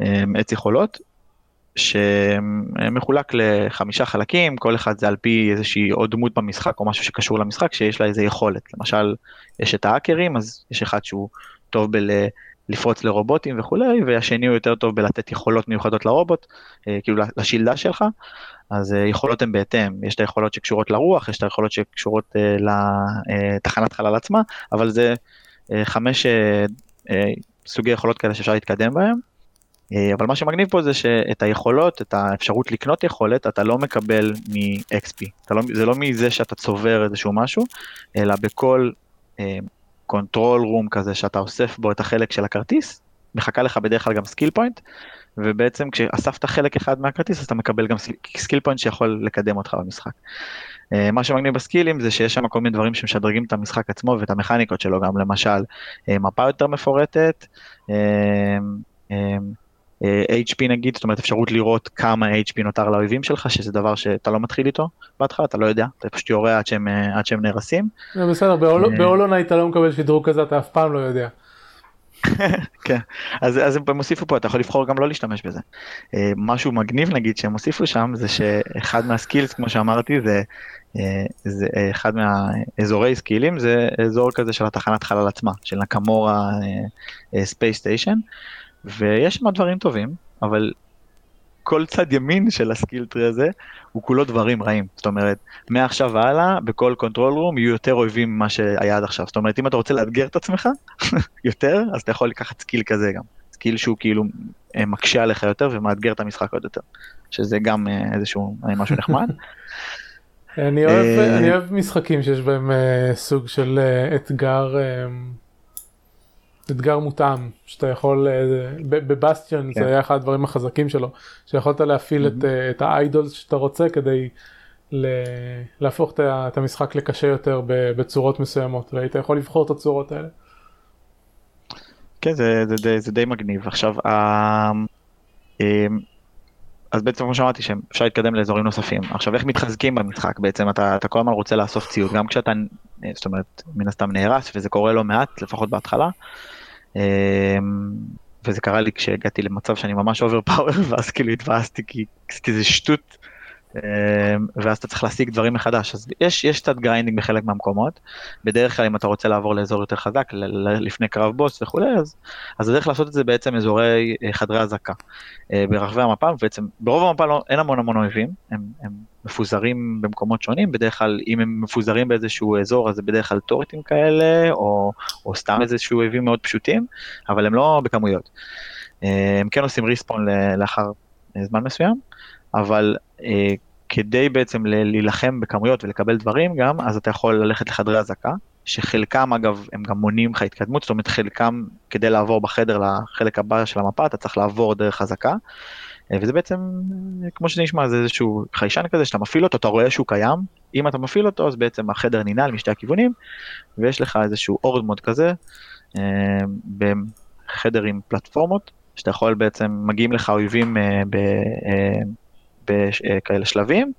אה, עץ יכולות, שמחולק לחמישה חלקים, כל אחד זה על פי איזושהי עוד דמות במשחק או משהו שקשור למשחק שיש לה איזה יכולת. למשל, יש את האקרים, אז יש אחד שהוא טוב בלפרוץ לרובוטים וכולי, והשני הוא יותר טוב בלתת יכולות מיוחדות לרובוט, אה, כאילו לשילדה שלך, אז יכולות הן בהתאם, יש את היכולות שקשורות לרוח, יש את היכולות שקשורות לתחנת חלל עצמה, אבל זה אה, חמש אה, אה, סוגי יכולות כאלה שאפשר להתקדם בהם. אבל מה שמגניב פה זה שאת היכולות, את האפשרות לקנות יכולת, אתה לא מקבל מ-XP. לא, זה לא מזה שאתה צובר איזשהו משהו, אלא בכל control room כזה שאתה אוסף בו את החלק של הכרטיס, מחכה לך בדרך כלל גם skill point, ובעצם כשאספת חלק אחד מהכרטיס אז אתה מקבל גם skill point שיכול לקדם אותך במשחק. אה, מה שמגניב בסקילים זה שיש שם כל מיני דברים שמשדרגים את המשחק עצמו ואת המכניקות שלו גם למשל אה, מפה יותר מפורטת. אה, HP נגיד, זאת אומרת אפשרות לראות כמה HP נותר לאויבים שלך, שזה דבר שאתה לא מתחיל איתו בהתחלה, אתה לא יודע, אתה פשוט יורה עד שהם, עד שהם נהרסים. בסדר, בהולונאי אתה לא מקבל שדרוג כזה, אתה אף פעם לא יודע. כן, אז, אז הם הוסיפו פה, אתה יכול לבחור גם לא להשתמש בזה. אה, משהו מגניב נגיד שהם הוסיפו שם זה שאחד מה skills כמו שאמרתי זה, אה, זה אחד מהאזורי סקילים זה אזור כזה של התחנת חלל עצמה, של Nakamura space station, ויש שם דברים טובים, אבל כל צד ימין של ה skill tree הזה הוא כולו דברים רעים. זאת אומרת, מעכשיו והלאה, בכל control room יהיו יותר אויבים ממה שהיה עד עכשיו. זאת אומרת, אם אתה רוצה לאתגר את עצמך יותר, אז אתה יכול לקחת skill כזה גם. skill שהוא כאילו אה, מקשה עליך יותר ומאתגר את המשחק עוד יותר. שזה גם אה, איזשהו אה, משהו נחמד. אני אוהב משחקים שיש בהם סוג של אתגר אתגר מותאם שאתה יכול בבסטיון כן. זה היה אחד הדברים החזקים שלו שיכולת להפעיל mm-hmm. את, את האיידולס שאתה רוצה כדי להפוך את המשחק לקשה יותר בצורות מסוימות והיית יכול לבחור את הצורות האלה. כן זה, זה, זה, זה די מגניב עכשיו אמ, אז בעצם כמו שאמרתי שאפשר להתקדם לאזורים נוספים עכשיו איך מתחזקים במשחק בעצם אתה, אתה כל הזמן רוצה לאסוף ציוד גם כשאתה זאת אומרת מן הסתם נהרס וזה קורה לא מעט לפחות בהתחלה. אמ, וזה קרה לי כשהגעתי למצב שאני ממש over power ואז כאילו התבאסתי כי עשיתי איזה שטות ואז אתה צריך להשיג דברים מחדש. אז יש יש קצת grinding בחלק מהמקומות. בדרך כלל אם אתה רוצה לעבור לאזור יותר חזק לפני קרב בוס וכולי אז אז הדרך לעשות את זה בעצם אזורי אה, חדרי אזעקה. אה, ברחבי המפה בעצם ברוב המפה לא, אין המון המון אויבים. הם, הם מפוזרים במקומות שונים. בדרך כלל אם הם מפוזרים באיזשהו אזור אז זה בדרך כלל טורטים כאלה או, או סתם איזשהו אויבים מאוד פשוטים אבל הם לא בכמויות. אה, הם כן עושים ריספון לאחר זמן מסוים אבל אה, כדי בעצם להילחם בכמויות ולקבל דברים גם, אז אתה יכול ללכת לחדרי אזעקה, שחלקם אגב הם גם מונים לך התקדמות, זאת אומרת חלקם כדי לעבור בחדר לחלק הבא של המפה אתה צריך לעבור דרך אזעקה. אה, וזה בעצם, אה, כמו שזה נשמע, זה איזשהו חיישן כזה שאתה מפעיל אותו, אתה רואה שהוא קיים, אם אתה מפעיל אותו אז בעצם החדר ננעל משתי הכיוונים, ויש לך איזשהו אורד מוד כזה, בחדר עם פלטפורמות, שאתה יכול בעצם, מגיעים לך אויבים בכאלה שלבים,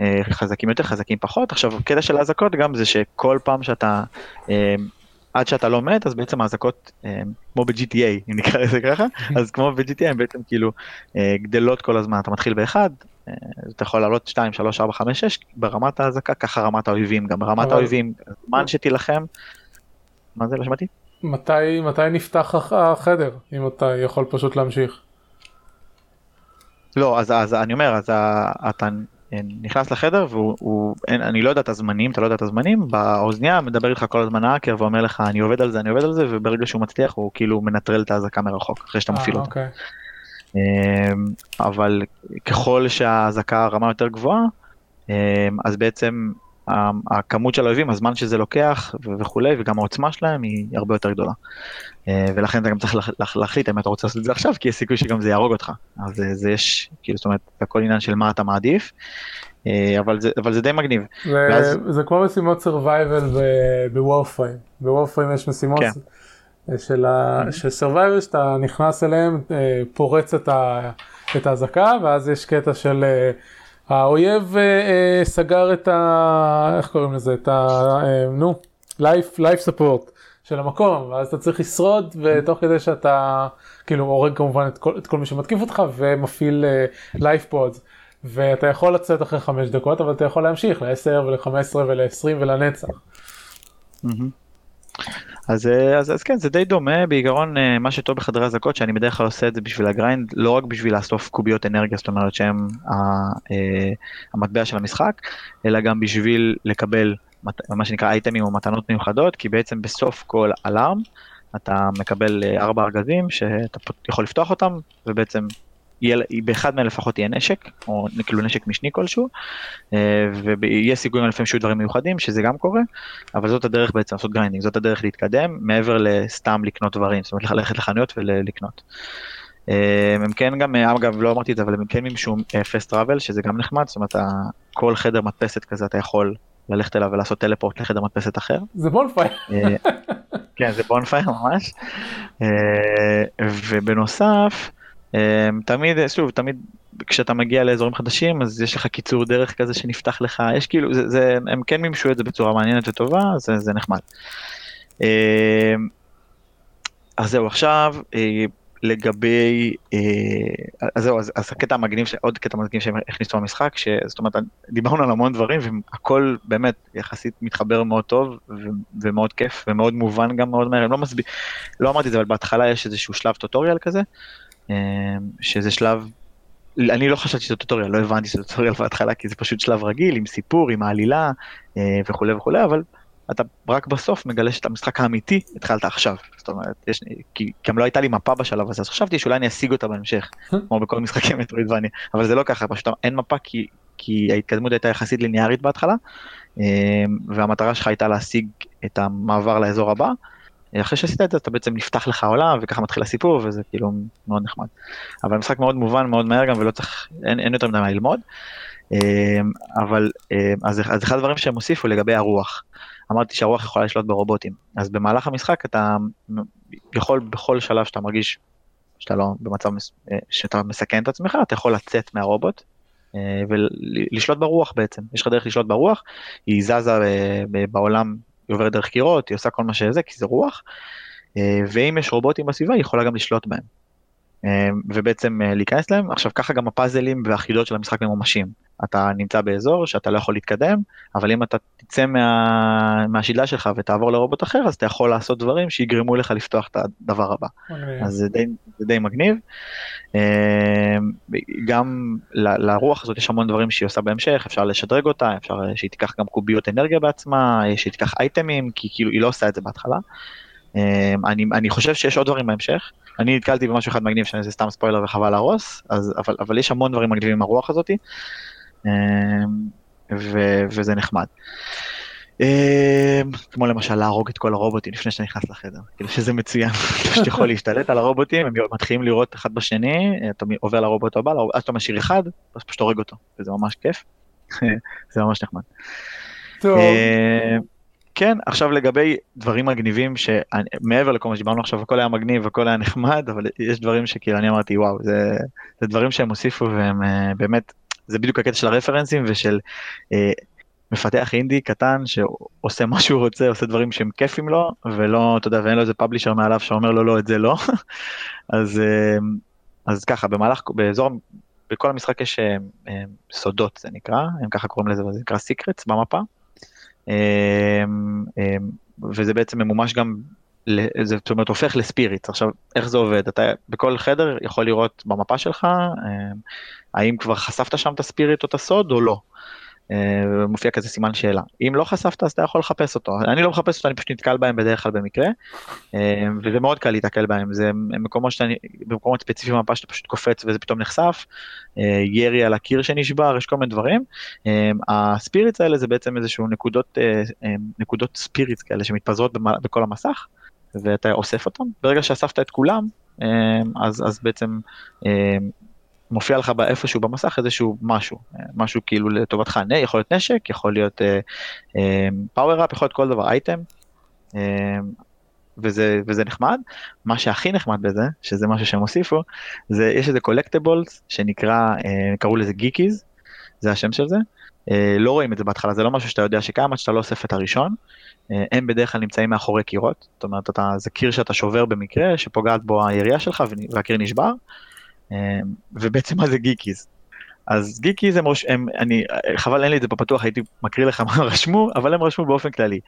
אה, חזקים יותר, חזקים פחות. עכשיו, קטע של האזעקות גם זה שכל פעם שאתה, אה, עד שאתה לא מת, אז בעצם האזעקות, אה, כמו ב-GTA, אם נקרא לזה ככה, אז כמו ב-GTA הם בעצם כאילו גדלות כל הזמן, אתה מתחיל באחד, אתה יכול לעלות 2, 3, 4, 5, 6 ברמת האזעקה, ככה רמת האויבים, גם ברמת האויבים, זמן שתילחם, מה זה, לא שמעתי? מתי, מתי נפתח החדר, אם אתה יכול פשוט להמשיך? לא, אז, אז אני אומר, אז אתה נכנס לחדר והוא, אין, אני לא יודע את הזמנים, אתה לא יודע את הזמנים, באוזניה מדבר איתך כל הזמן האקר ואומר לך אני עובד על זה, אני עובד על זה, וברגע שהוא מצליח הוא כאילו מנטרל את האזעקה מרחוק, אחרי שאתה מפעיל אותה. אוקיי. אמ, אבל ככל שהאזעקה רמה יותר גבוהה, אמ, אז בעצם הכמות של האויבים, הזמן שזה לוקח וכולי, וגם העוצמה שלהם היא הרבה יותר גדולה. אה, ולכן אתה גם צריך להחליט אם אתה רוצה לעשות את זה עכשיו, כי יש סיכוי שגם זה יהרוג אותך. אז אה, זה יש, כאילו, זאת אומרת, הכל עניין של מה אתה מעדיף, אה, אבל זה, אבל זה די מגניב. זה, ואז... זה כמו משימות survival בוורפריים. בוורפריים יש משימות כן. של, ה... mm-hmm. של survival שאתה נכנס אליהם, פורץ את, ה... את האזעקה, ואז יש קטע של... האויב אה, אה, סגר את ה... איך קוראים לזה? את ה... אה, נו, life, life support של המקום, ואז אתה צריך לשרוד, ותוך כדי שאתה כאילו הורג כמובן את כל, את כל מי שמתקיף אותך, ומפעיל אה, life pods. ואתה יכול לצאת אחרי חמש דקות, אבל אתה יכול להמשיך ל-10 ול-15 ול-20 ולנצח. Mm-hmm. אז, אה, אז, אז כן, זה די דומה, בעיקרון אה, מה שטוב בחדרי אזעקות, שאני בדרך כלל עושה את זה בשביל הגריינד, לא רק בשביל לאסוף קוביות אנרגיה, זאת אומרת שהם אה, המטבע של המשחק, אלא גם בשביל לקבל מה שנקרא אייטמים או מתנות מיוחדות, כי בעצם בסוף כל אלארם אתה מקבל ארבע ארגזים שאתה יכול לפתוח אותם, ובעצם יהיה, באחד מהם לפחות יהיה נשק, או כאילו נשק משני כלשהו, אה, ויהיה סיכויים לפעמים שיהיו דברים מיוחדים, שזה גם קורה, אבל זאת הדרך בעצם לעשות grinding, זאת הדרך להתקדם, מעבר לסתם לקנות דברים, זאת אומרת ללכת לחנויות ולקנות. אה, הם כן גם, אה, אגב לא אמרתי את זה, אבל הם כן מימשו fast travel, שזה גם נחמד, זאת אומרת כל חדר מדפסת כזה אתה יכול ללכת אליו ולעשות teleport לחדר מדפסת אחר. זה bonfire. כן, זה bonfire ממש. ובנוסף, אמ, תמיד, שוב, תמיד כשאתה מגיע לאזורים חדשים אז יש לך קיצור דרך כזה שנפתח לך, יש כאילו, זה, זה, הם כן מימשו את זה בצורה מעניינת וטובה, זה, זה נחמד. אז זהו, עכשיו אה, לגבי, אה, אז זהו, אז, אז הקטע המגניב, עוד קטע מגניב שהם הכניסו במשחק, זאת אומרת, דיברנו על המון דברים והכל באמת יחסית מתחבר מאוד טוב ו, ומאוד כיף ומאוד מובן גם מאוד מהר, לא מסביר, לא אמרתי את זה, אבל בהתחלה יש איזשהו שלב טוטוריאל כזה. אמ, שזה שלב, אני לא חשבתי שזה טוטוריאל, לא הבנתי שזה טוטוריאל בהתחלה, כי זה פשוט שלב רגיל עם סיפור, עם העלילה אה, וכולי וכולי, אבל אתה רק בסוף מגלה שאת המשחק האמיתי התחלת עכשיו. זאת אומרת, יש, כי גם לא הייתה לי מפה בשלב הזה, אז חשבתי שאולי אני אשיג אותה בהמשך, כמו בכל משחקי מטרוידבניה, אבל זה לא ככה, פשוט אין מפה כי, כי ההתקדמות הייתה יחסית ליניארית בהתחלה, אמ, והמטרה שלך הייתה להשיג את המעבר לאזור הבא. אחרי שעשית את זה אתה בעצם נפתח לך עולם וככה מתחיל הסיפור וזה כאילו מאוד נחמד. אבל המשחק מאוד מובן מאוד מהר גם ולא צריך, אין, אין יותר מדי מה ללמוד. אמ, אבל אמ, אז, אז אחד הדברים שהם הוסיפו לגבי הרוח. אמרתי שהרוח יכולה לשלוט ברובוטים. אז במהלך המשחק אתה יכול בכל שלב שאתה מרגיש שאתה לא במצב, אה, שאתה מסכן את עצמך, אתה יכול לצאת מהרובוט אה, ולשלוט ברוח בעצם. יש לך דרך לשלוט ברוח, היא זזה אה, בעולם, היא עוברת דרך קירות, היא עושה כל מה שזה, כי זה רוח, ואם יש רובוטים בסביבה, היא יכולה גם לשלוט בהם. ובעצם להיכנס להם, עכשיו ככה גם הפאזלים והחידות של המשחק ממומשים. אתה נמצא באזור שאתה לא יכול להתקדם, אבל אם אתה תצא מה, מהשידלה שלך ותעבור לרובוט אחר, אז אתה יכול לעשות דברים שיגרמו לך לפתוח את הדבר הבא. Okay. אז זה די, זה די מגניב. אמ, גם ל, לרוח הזאת יש המון דברים שהיא עושה בהמשך, אפשר לשדרג אותה, אפשר שהיא תיקח גם קוביות אנרגיה בעצמה, שהיא תיקח אייטמים, כי כאילו היא לא עושה את זה בהתחלה. אמ, אני, אני חושב שיש עוד דברים בהמשך. אני נתקלתי במשהו אחד מגניב שזה סתם ספוילר וחבל להרוס, אז, אבל, אבל יש המון דברים מגניבים עם הרוח הזאתי. אמ, ו- וזה נחמד. אמ, כמו למשל להרוג את כל הרובוטים לפני שאתה נכנס לחדר, כאילו שזה מצוין, שאתה יכול להשתלט על הרובוטים, הם מתחילים לראות אחד בשני, אתה עובר לרובוט הבא, אז אתה משאיר אחד, אז פשוט הורג אותו, וזה ממש כיף, זה ממש נחמד. טוב. כן, עכשיו לגבי דברים מגניבים, שמעבר לכל מה שדיברנו עכשיו, הכל היה מגניב, הכל היה נחמד, אבל יש דברים שכאילו אני אמרתי, וואו, זה, זה דברים שהם הוסיפו והם אה, באמת זה בדיוק הקטע של הרפרנסים ושל אה, מפתח אינדי קטן שעושה מה שהוא רוצה, עושה דברים שהם כיפים לו, ולא, אתה יודע, ואין לו איזה פאבלישר מעליו שאומר לו לא, את זה לא. אז, אה, אז ככה, במהלך, באזור, בכל המשחק יש אה, אה, סודות, זה נקרא, הם ככה קוראים לזה, זה נקרא סיקרטס במפה. אה, אה, וזה בעצם ממומש גם זאת אומרת הופך לספיריט עכשיו איך זה עובד אתה בכל חדר יכול לראות במפה שלך אה, האם כבר חשפת שם את הספיריט או את הסוד או לא. אה, מופיע כזה סימן שאלה. אם לא חשפת אז אתה יכול לחפש אותו. אני לא מחפש אותו אני פשוט נתקל בהם בדרך כלל במקרה אה, וזה מאוד קל להתקל בהם. זה מקומות שאתה במקומות ספציפיים במפה שאתה פשוט קופץ וזה פתאום נחשף ירי על הקיר שנשבר יש כל מיני דברים. הספיריטס האלה זה בעצם איזשהו נקודות נקודות ספיריטס כאלה שמתפזרות בכל המסך ואתה אוסף אותם, ברגע שאספת את כולם, אז, אז בעצם מופיע לך איפשהו במסך איזשהו משהו, אה, משהו כאילו לטובתך, יכול להיות נשק, יכול להיות power up, יכול להיות כל דבר, אייטם, אמ, וזה, וזה נחמד. מה שהכי נחמד בזה, שזה משהו שהם הוסיפו, זה יש איזה collectibles שנקרא, אה, קראו לזה Geekies, זה השם של זה. אה, לא רואים את זה בהתחלה, זה לא משהו שאתה יודע שקיים עד שאתה לא אוסף את הראשון. אה, הם בדרך כלל נמצאים מאחורי קירות, זאת אומרת אתה, זה קיר שאתה שובר במקרה, שפוגעת בו הירייה שלך והקיר נשבר, אה, ובעצם מה זה Geekies. אז גיקיז הם, הם, אני, חבל אין לי את זה בפתוח, הייתי מקריא לך מה רשמו, אבל הם רשמו באופן כללי.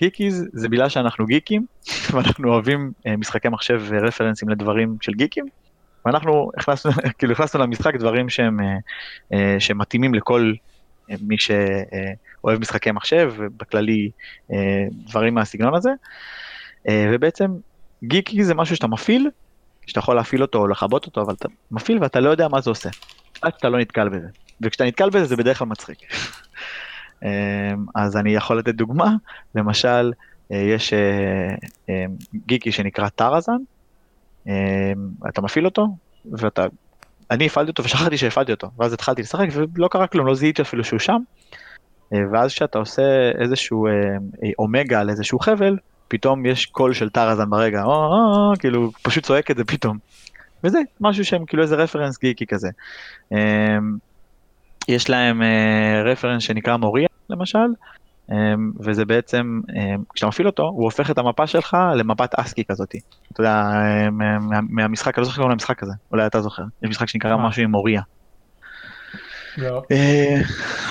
גיקיז זה בגלל שאנחנו גיקים, ואנחנו אוהבים משחקי מחשב ורפרנסים לדברים של גיקים, ואנחנו הכנסנו, כאילו הכנסנו למשחק דברים שהם, שמתאימים לכל מי שאוהב משחקי מחשב, ובכללי אה, דברים מהסגנון הזה. אה, ובעצם גיקי זה משהו שאתה מפעיל, שאתה יכול להפעיל אותו או לכבות אותו, אבל אתה מפעיל ואתה לא יודע מה זה עושה. עד שאתה לא נתקל בזה. וכשאתה נתקל בזה זה בדרך כלל מצחיק. אה, אז אני יכול לתת דוגמה, למשל, יש גיקי שנקרא טראזן, אתה מפעיל אותו, ואתה אני הפעלתי אותו ושכחתי שהפעלתי אותו, ואז התחלתי לשחק ולא קרה כלום, לא זיהיתי אפילו שהוא שם. אה, ואז כשאתה עושה איזשהו אה, אה, אומגה על איזשהו חבל, פתאום יש קול של טרזן ברגע, או, או, או, כאילו פשוט צועק את זה פתאום. וזה משהו שהם כאילו איזה reference geeky כזה. יש להם reference שנקרא Moria למשל, אמ, וזה בעצם, אמ, כשאתה מפעיל אותו, הוא הופך את המפה שלך למפת ASCII כזאתי. אתה יודע, אמ, מהמשחק, אני לא זוכר גם למשחק הזה, אולי אתה זוכר. יש משחק שנקרא אה. משהו עם Moria. לא. אה,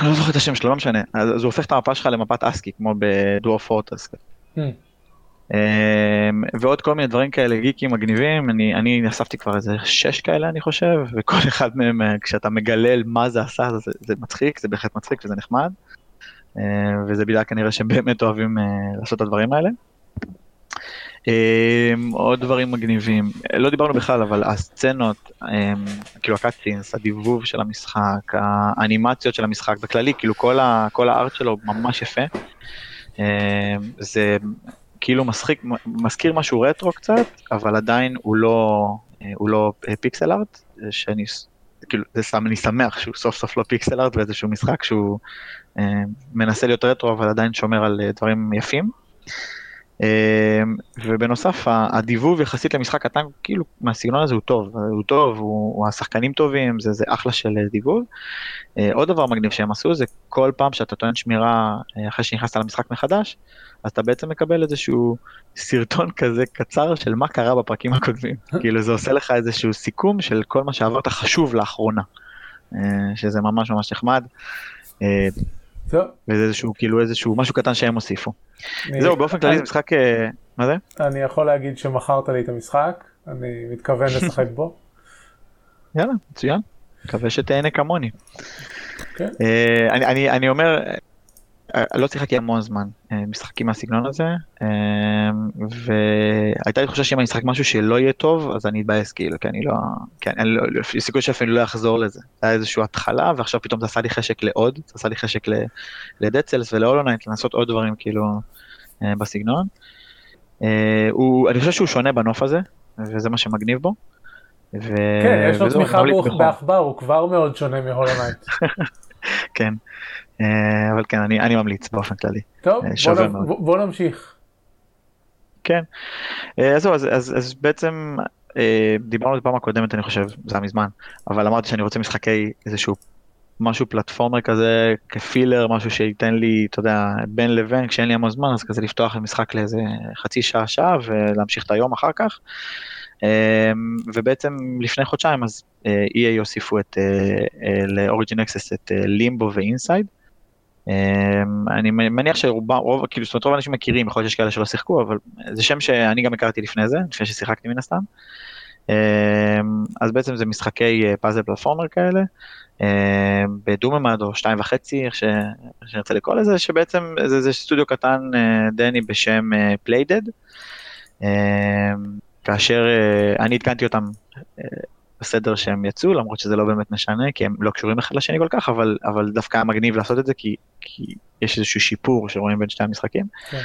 אני לא זוכר את השם שלו, לא משנה. אז הוא הופך את המפה שלך למפת ASCII, כמו ב Dwarf Fortress. ועוד כל מיני דברים כאלה גיקים מגניבים, אני, אני אספתי כבר איזה שש כאלה אני חושב, וכל אחד מהם אה, כשאתה מגלל מה זה עשה זה, זה מצחיק, זה בהחלט מצחיק וזה נחמד. אה, וזה בגלל כנראה שהם באמת אוהבים אה, לעשות את הדברים האלה. אה, עוד דברים מגניבים, לא דיברנו בכלל, אבל הסצנות, כאילו הקאטסינס, הדיבוב של המשחק, האנימציות של המשחק בכללי, כאילו כל, ה, כל הארט שלו ממש יפה. זה כאילו משחיק, מזכיר משהו רטרו קצת, אבל עדיין הוא לא, הוא לא פיקסל ארט, שאני, כאילו, זה שם, אני שמח שהוא סוף סוף לא פיקסל ארט באיזשהו משחק שהוא מנסה להיות רטרו, אבל עדיין שומר על דברים יפים. אמ, ובנוסף הדיבוב יחסית למשחק קטן כאילו מהסגנון הזה הוא טוב הוא טוב הוא, הוא השחקנים טובים זה, זה אחלה של דיבוב. אה, עוד דבר מגניב שהם עשו זה כל פעם שאתה טוען שמירה אה, אחרי שנכנסת למשחק מחדש אז אתה בעצם מקבל איזשהו סרטון כזה קצר של מה קרה בפרקים הקודמים כאילו זה עושה לך איזשהו סיכום של כל מה שעברת חשוב לאחרונה אה, שזה ממש ממש נחמד. וזה איזשהו, כאילו איזשהו משהו קטן שהם הוסיפו. זהו, באופן כללי זה משחק, אה, מה זה? אני יכול להגיד שמכרת לי את המשחק, אני מתכוון לשחק בו. יאללה, מצוין. מקווה שתהנה כמוני. כן. אה, אני, אומר, לא שיחקתי המון זמן אה, משחקים מהסגנון הזה, אה, והייתה לי תחושה שאם אני אשחק משהו שלא יהיה טוב, אז אני אתבאס כאילו, כי אני לא, כי אני לא, יש סיכוי שאפילו לא אחזור לזה. היה איזושהי התחלה, ועכשיו פתאום זה עשה לי חשק לעוד, זה עשה לי חשק לדצלס ולהולונייט, לנסות עוד דברים כאילו בסגנון. הוא, אני חושב שהוא שונה בנוף הזה, וזה מה שמגניב בו. ו... כן, יש לו תמיכה בעכבר, הוא כבר מאוד שונה מהולונייט. כן. אה, אבל כן, אני, אני ממליץ באופן כללי. טוב, אה, בוא, בוא, בוא נמשיך. כן, אה, אז זהו, אז, אז, אז בעצם דיברנו על זה פעם הקודמת, אני חושב, זה היה מזמן, אבל אמרתי שאני רוצה משחקי איזשהו משהו פלטפורמר כזה כפילר, משהו שייתן לי, אתה יודע, בין לבין, כשאין לי המון זמן, אז כזה לפתוח משחק לאיזה חצי שעה, שעה, ולהמשיך את היום אחר כך. ובעצם לפני חודשיים אז EA יוסיפו את, ל Origin Access את Limbo ו Inside. אמ, אני מניח שרובם, רוב, כאילו, זאת אומרת, רוב האנשים מכירים, יכול להיות שיש כאלה שלא שיחקו, אבל זה שם שאני גם הכרתי לפני זה, לפני ששיחקתי מן הסתם. אמ, אז בעצם זה משחקי פאזל אה, platformer כאלה, אמ, בדו-ממד או שתיים וחצי, איך שנרצה לקרוא לזה, שבעצם זה, זה סטודיו קטן אה, דני בשם Playdead, אה, כאשר אני עדכנתי אותם בסדר שהם יצאו, למרות שזה לא באמת משנה, כי הם לא קשורים אחד לשני כל כך, אבל, אבל דווקא היה מגניב לעשות את זה, כי, כי יש איזשהו שיפור שרואים בין שתי המשחקים. כן.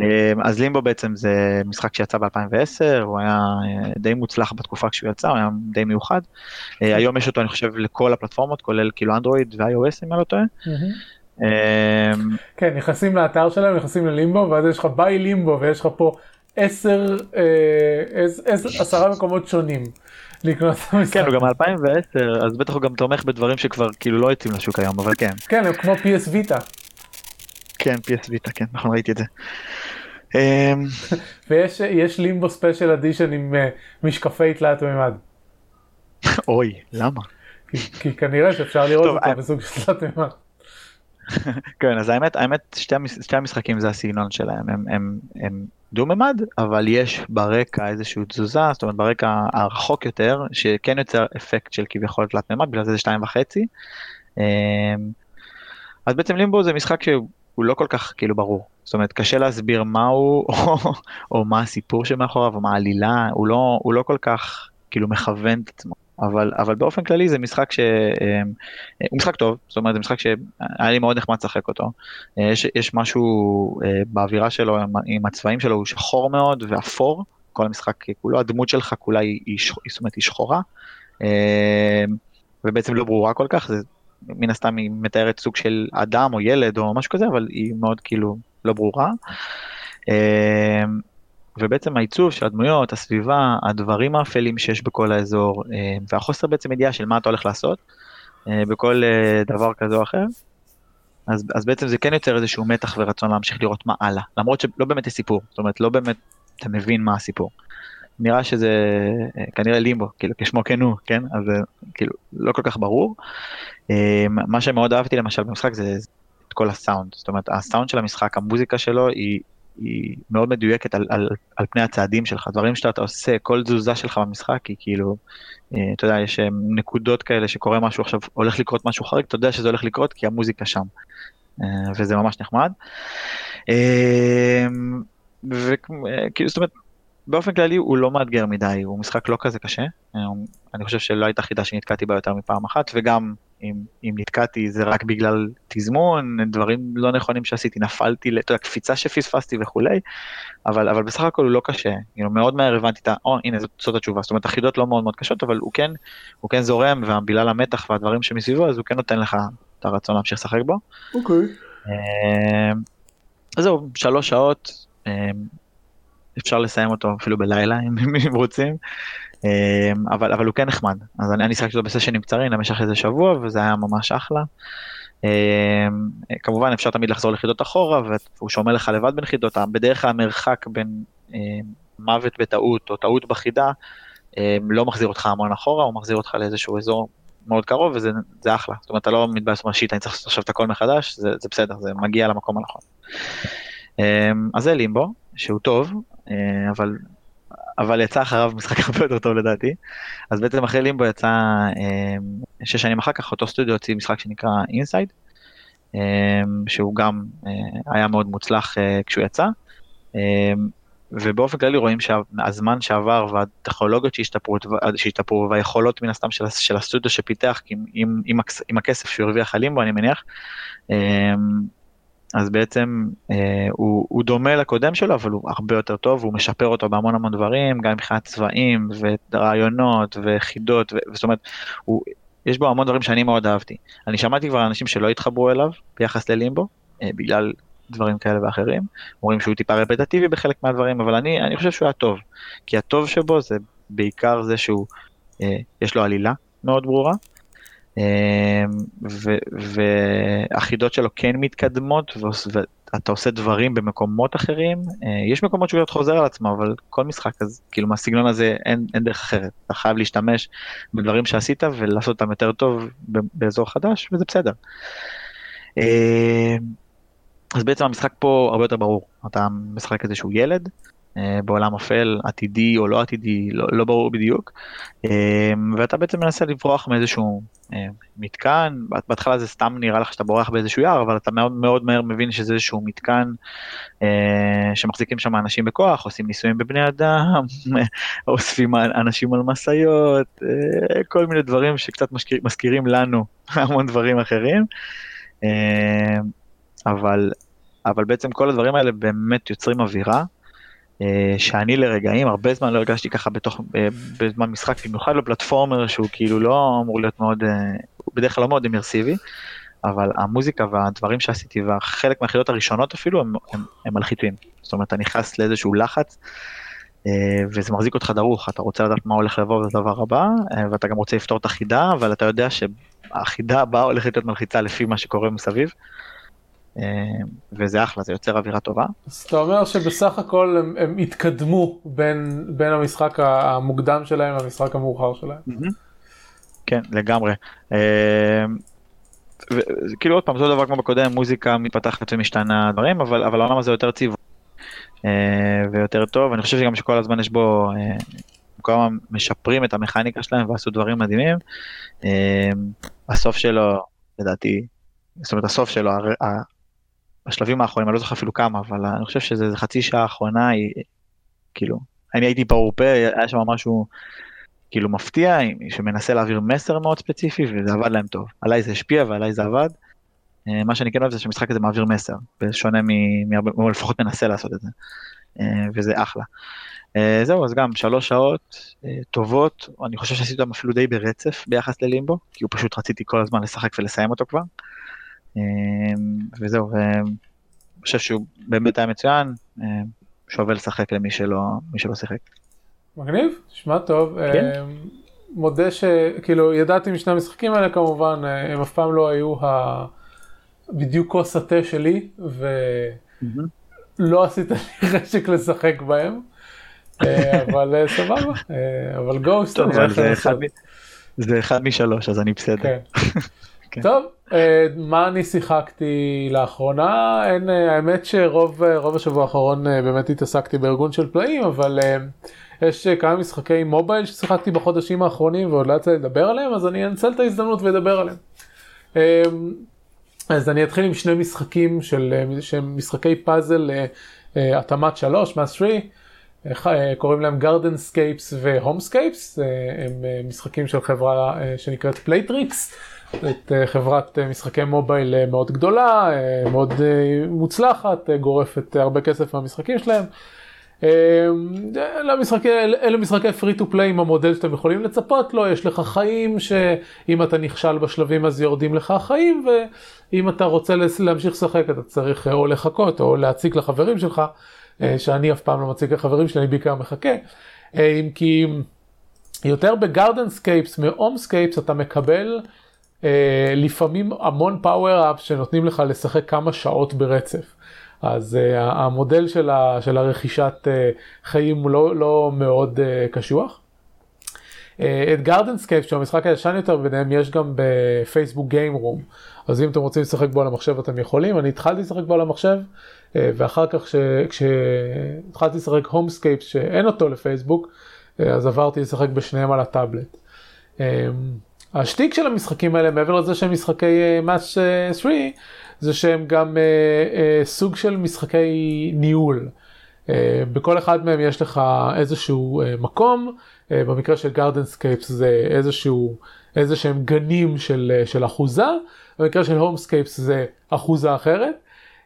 אמ, אז לימבו בעצם זה משחק שיצא ב-2010, הוא היה אה, די מוצלח בתקופה כשהוא יצא, הוא היה די מיוחד. כן. היום יש אותו, אני חושב, לכל הפלטפורמות, כולל כאילו אנדרואיד ו-iOS, אם אני לא טועה. אמ, כן, נכנסים לאתר שלהם, נכנסים ללימבו, ואז יש לך buy Limbo, ויש לך פה עשר, אה, עשרה מקומות שונים. לקנות את המשחק. כן, הוא גם 2010, אז בטח הוא גם תומך בדברים שכבר כאילו לא יוצאים לשוק היום, אבל כן. כן, הם כמו PS Vita. כן, PS Vita, כן, נכון, ראיתי את זה. אמ, ויש Limbo special edition עם אה, משקפי תלת מימד. אוי, למה? כי כנראה שאפשר לראות אותו בסוג של תלת מימד. כן, אז האמת, האמת שתי, שתי המשחקים זה הסגנון שלהם, הם, הם, הם דו-ממד, אבל יש ברקע איזושהי תזוזה, זאת אומרת ברקע הרחוק יותר, שכן יוצר אפקט של כביכול תלת ממד, בגלל זה זה שתיים וחצי. אמ, אז בעצם לימבו זה משחק שהוא לא כל כך כאילו ברור, זאת אומרת קשה להסביר מהו, או, או מה הסיפור שמאחוריו, או מה העלילה, הוא לא, הוא לא כל כך כאילו מכוון את עצמו. אבל, אבל באופן כללי זה משחק שהוא אמ, משחק טוב, זאת אומרת זה משחק שהיה לי מאוד נחמד לשחק אותו. אה, יש, יש משהו אה, באווירה שלו עם הצבעים שלו, הוא שחור מאוד ואפור, כל המשחק כולו, הדמות שלך כולה היא, היא, זאת אומרת, היא שחורה, אה, ובעצם לא ברורה כל כך, זה מן הסתם היא מתארת סוג של אדם או ילד או משהו כזה, אבל היא מאוד כאילו לא ברורה. ובעצם העיצוב של הדמויות, הסביבה, הדברים האפלים שיש בכל האזור, אה, והחוסר בעצם ידיעה של מה אתה הולך לעשות אה, בכל אה, דבר כזה או אחר, אז, אז בעצם זה כן יוצר איזשהו מתח ורצון להמשיך לראות מה הלאה, למרות שלא באמת יש סיפור, זאת אומרת לא באמת אתה מבין מה הסיפור. נראה שזה כנראה לימבו, כאילו כשמו כן הוא, כן? אז כאילו לא כל כך ברור. מה שמאוד אהבתי למשל במשחק זה את כל הסאונד, זאת אומרת הסאונד של המשחק, המוזיקה שלו היא היא מאוד מדויקת על, על, על פני הצעדים שלך, דברים שאתה עושה, כל תזוזה שלך במשחק היא כאילו, אה, אתה יודע, יש אה, נקודות כאלה שקורה משהו עכשיו, הולך לקרות משהו חריג, אתה יודע שזה הולך לקרות כי המוזיקה שם, אה, וזה ממש נחמד. וכאילו, זאת אומרת, באופן כללי הוא לא מאתגר מדי, הוא משחק לא כזה קשה, אני חושב שלא הייתה חידה שנתקעתי בה יותר מפעם אחת, וגם אם, אם נתקעתי זה רק בגלל תזמון, דברים לא נכונים שעשיתי, נפלתי, אתה יודע, קפיצה שפספסתי וכולי, אבל, אבל בסך הכל הוא לא קשה, כאילו מאוד מהר הבנתי את ה... או, הנה זאת, זאת התשובה, זאת אומרת החידות לא מאוד מאוד קשות, אבל הוא כן, הוא כן זורם, ובגלל המתח והדברים שמסביבו, אז הוא כן נותן לך את הרצון להמשיך לשחק בו. אוקיי. אמ, אז זהו, שלוש שעות, אמ, אפשר לסיים אותו אפילו בלילה אם רוצים. אמ, אבל, אבל הוא כן נחמד, אז אני, אני שיחקתי אותו בסשנים קצרים למשך איזה שבוע וזה היה ממש אחלה. אמ, כמובן אפשר תמיד לחזור לחידות אחורה והוא שומר לך לבד בין חידות, בדרך כלל המרחק בין אמ, מוות בטעות או טעות בחידה לא מחזיר אותך המון אחורה, הוא מחזיר אותך לאיזשהו אזור מאוד קרוב וזה אחלה, זאת אומרת אתה לא מתבאס מהשיט, אני צריך לעשות עכשיו את הכל מחדש, זה, זה בסדר, זה מגיע למקום הנכון. אז זה לימבו, שהוא טוב, אבל אבל יצא אחריו משחק הרבה יותר טוב לדעתי. אז בעצם אחרי לימבו יצא אה, שש שנים אחר כך אותו סטודיו הוציא משחק שנקרא אינסייד, אה, שהוא גם אה, היה מאוד מוצלח כשהוא יצא. ובאופן כללי רואים שהזמן שעבר והטכנולוגיות שהשתפרו, והיכולות מן הסתם של, של הסטודיו שפיתח עם, עם, עם הכסף שהוא הרוויח על לימבו אני מניח, אז בעצם אה, הוא, הוא דומה לקודם שלו, אבל הוא הרבה יותר טוב, הוא משפר אותו בהמון המון דברים, גם מבחינת צבעים ורעיונות וחידות, ו, זאת אומרת, הוא, יש בו המון דברים שאני מאוד אהבתי. אני שמעתי כבר אנשים שלא התחברו אליו ביחס ללימבו, אה, בגלל דברים כאלה ואחרים, אומרים שהוא טיפה רפטטיבי בחלק מהדברים, אבל אני, אני חושב שהוא היה טוב, כי הטוב שבו זה בעיקר זה שהוא, אה, יש לו עלילה מאוד ברורה, והחידות שלו כן מתקדמות ואתה עושה דברים במקומות אחרים. אה, יש מקומות שהוא חוזר על עצמו אבל כל משחק אז כאילו מהסגנון הזה אין, אין דרך אחרת. אתה חייב להשתמש בדברים שעשית ולעשות אותם יותר טוב באזור חדש וזה בסדר. אמ, אז בעצם המשחק פה הרבה יותר ברור. אתה משחק איזשהו ילד בעולם אפל, עתידי או לא עתידי, לא, לא ברור בדיוק, אה, ואתה בעצם מנסה לברוח מאיזשהו אה, מתקן, בהתחלה זה סתם נראה לך שאתה בורח באיזשהו יער, אבל אתה מאוד מאוד מהר מבין שזה איזשהו מתקן שמחזיקים שם אנשים בכוח, עושים ניסויים בבני אדם, אוספים אנשים על משאיות, כל מיני דברים שקצת מזכירים לנו המון דברים אחרים, אבל, אבל בעצם כל הדברים האלה באמת יוצרים אווירה. אה, שאני לרגעים הרבה זמן לא הרגשתי ככה בתוך אה, בזמן משחק במיוחד בפלטפורמר שהוא כאילו לא אמור להיות מאוד אה, הוא בדרך כלל לא מאוד אמרסיבי אבל המוזיקה והדברים שעשיתי והחלק מהחילות הראשונות אפילו הם, הם, הם מלחיצים זאת אומרת אתה נכנס לאיזשהו לחץ וזה מחזיק אותך דרוך אתה רוצה לדעת מה הולך לבוא לדבר הבא ואתה גם רוצה לפתור את החידה אבל אתה יודע שהחידה הבאה הולכת להיות מלחיצה לפי מה שקורה מסביב. אה, וזה אחלה, זה יוצר אווירה טובה. אז אתה אומר שבסך הכל הם, הם התקדמו בין, בין המשחק המוקדם שלהם למשחק המאוחר שלהם. כן, לגמרי. אה, כאילו עוד פעם, זה דבר כמו בקודם, מוזיקה מתפתחת ומשתנה דברים, אבל, אבל העולם הזה יותר ציווי אה, ויותר טוב, אני חושב שגם שכל הזמן יש בו, כל הזמן משפרים את המכניקה שלהם ועשו דברים מדהימים. הסוף שלו, לדעתי, זאת אומרת הסוף שלו, בשלבים האחרונים, אני לא זוכר אפילו כמה, אבל אני חושב שזה חצי שעה האחרונה, היא, כאילו, אני הייתי ברור פה, היה שם משהו כאילו מפתיע, שמנסה להעביר מסר מאוד ספציפי, וזה עבד להם טוב. עליי זה השפיע ועליי זה עבד. אה, מה שאני כן אוהב זה שהמשחק הזה מעביר מסר, בשונה מהרבה, או לפחות מנסה לעשות את זה, אה, וזה אחלה. אה, זהו, אז גם שלוש שעות טובות, אני חושב שעשיתי אותם אפילו די ברצף ביחס ללימבו, כי הוא פשוט רציתי כל הזמן לשחק ולסיים אותו כבר. אמ, וזהו, ואני חושב שהוא באמת היה מצוין, אמ, שווה לשחק למי שלא, שלא שיחק. מגניב, נשמע טוב. כן. אמ, מודה שכאילו ידעתי משני המשחקים האלה כמובן, אה, הם אף פעם לא היו ה... בדיוק כוס התה שלי, ולא עשית לי חשק לשחק בהם, אה, אבל אה, סבבה, אבל גוסט, זה אחד משלוש אז אני בסדר. כן. טוב, אה, מה אני שיחקתי לאחרונה? אין, אה, האמת שרוב אה, השבוע האחרון באמת התעסקתי בארגון של פלאים, אבל יש כמה משחקי mobile ששיחקתי בחודשים האחרונים ועוד לא יצא לדבר עליהם, אז אני אנצל את ההזדמנות ואדבר עליהם. אז אני אתחיל עם שני משחקים של, שהם משחקי פאזל התאמת 3, match 3. קוראים להם Gardenscapes ו Homescapes, הם משחקים של חברה שנקראת Playrix, זאת חברת משחקי mobile מאוד גדולה, מאוד מוצלחת, גורפת הרבה כסף מהמשחקים שלהם. אלה משחקי, אלה משחקי free to play עם המודל שאתם יכולים לצפות לו, יש לך חיים שאם אתה נכשל בשלבים אז יורדים לך החיים ואם אתה רוצה להמשיך לשחק אתה צריך או לחכות או להציק לחברים שלך, שאני אף פעם לא מציק לחברים שלי, אני בעיקר מחכה, אם כי יותר ב Gardenscapes מ Homescapes אתה מקבל לפעמים המון power up שנותנים לך לשחק כמה שעות ברצף. אז אה, המודל של, ה, של הרכישת אה, חיים הוא לא, לא מאוד אה, קשוח. אה, את Gardenscapes, שהוא המשחק הישן יותר ביניהם, יש גם בפייסבוק Gameroom. אז אם אתם רוצים לשחק בו על המחשב אתם יכולים. אני התחלתי לשחק בו על המחשב, אה, ואחר כך כשהתחלתי לשחק Homescapes שאין אותו לפייסבוק, אז עברתי לשחק בשניהם על הטאבלט. אה, השטיק של המשחקים האלה, מעבר לזה שהם משחקי match 3, זה שהם גם אה, אה, סוג של משחקי ניהול. אה, בכל אחד מהם יש לך איזשהו אה, מקום, אה, במקרה של Gardenscapes זה איזשהו, איזה שהם גנים של, אה, של אחוזה, במקרה של Homescapes זה אחוזה אחרת.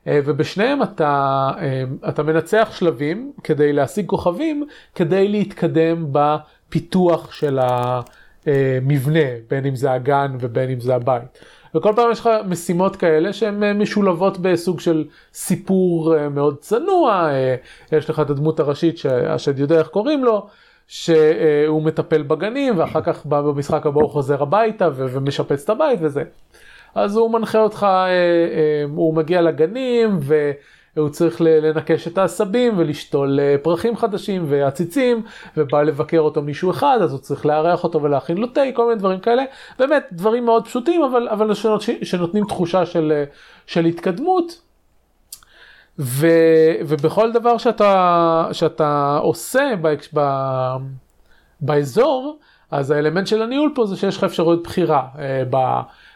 אה, ובשניהם אתה, אה, אתה מנצח שלבים כדי להשיג כוכבים, כדי להתקדם בפיתוח של המבנה, בין אם זה הגן ובין אם זה הבית. וכל פעם יש לך משימות כאלה שהן אה, משולבות בסוג של סיפור אה, מאוד צנוע, אה, יש לך את הדמות הראשית שהשד יודע איך קוראים לו, שהוא מטפל בגנים ואחר כך במשחק הבא הוא חוזר הביתה ומשפץ את הבית וזה. אז הוא מנחה אותך, הוא מגיע לגנים ו... הוא צריך לנקש את העשבים ולשתול אה, פרחים חדשים ועציצים, ובא לבקר אותו מישהו אחד, אז הוא צריך לארח אותו ולהכין לו תה, כל מיני דברים כאלה. באמת, דברים מאוד פשוטים, אבל, אבל שנות, שנותנים תחושה של, אה, של התקדמות. ו, ובכל דבר שאתה, שאתה עושה ב, ב, באזור, אז האלמנט של הניהול פה זה שיש לך אפשרויות בחירה. אה, ב,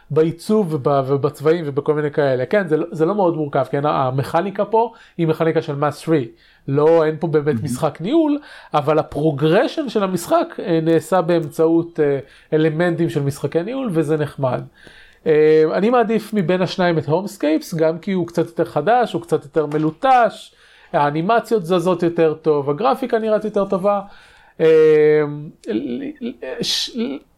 בעיצוב ובצבעים ובכל מיני כאלה. כן, זה, לא, זה לא מאוד מורכב, כן, המכניקה פה היא מכניקה של match 3. לא, אין פה באמת משחק ניהול, אבל ה progression של המשחק אה, נעשה באמצעות אה, אלמנטים של משחקי ניהול, וזה נחמד. אה, אני מעדיף מבין השניים את Homescapes, גם כי הוא קצת יותר חדש, הוא קצת יותר מלוטש, האנימציות זזות יותר טוב, הגרפיקה נראית יותר טובה. אמ,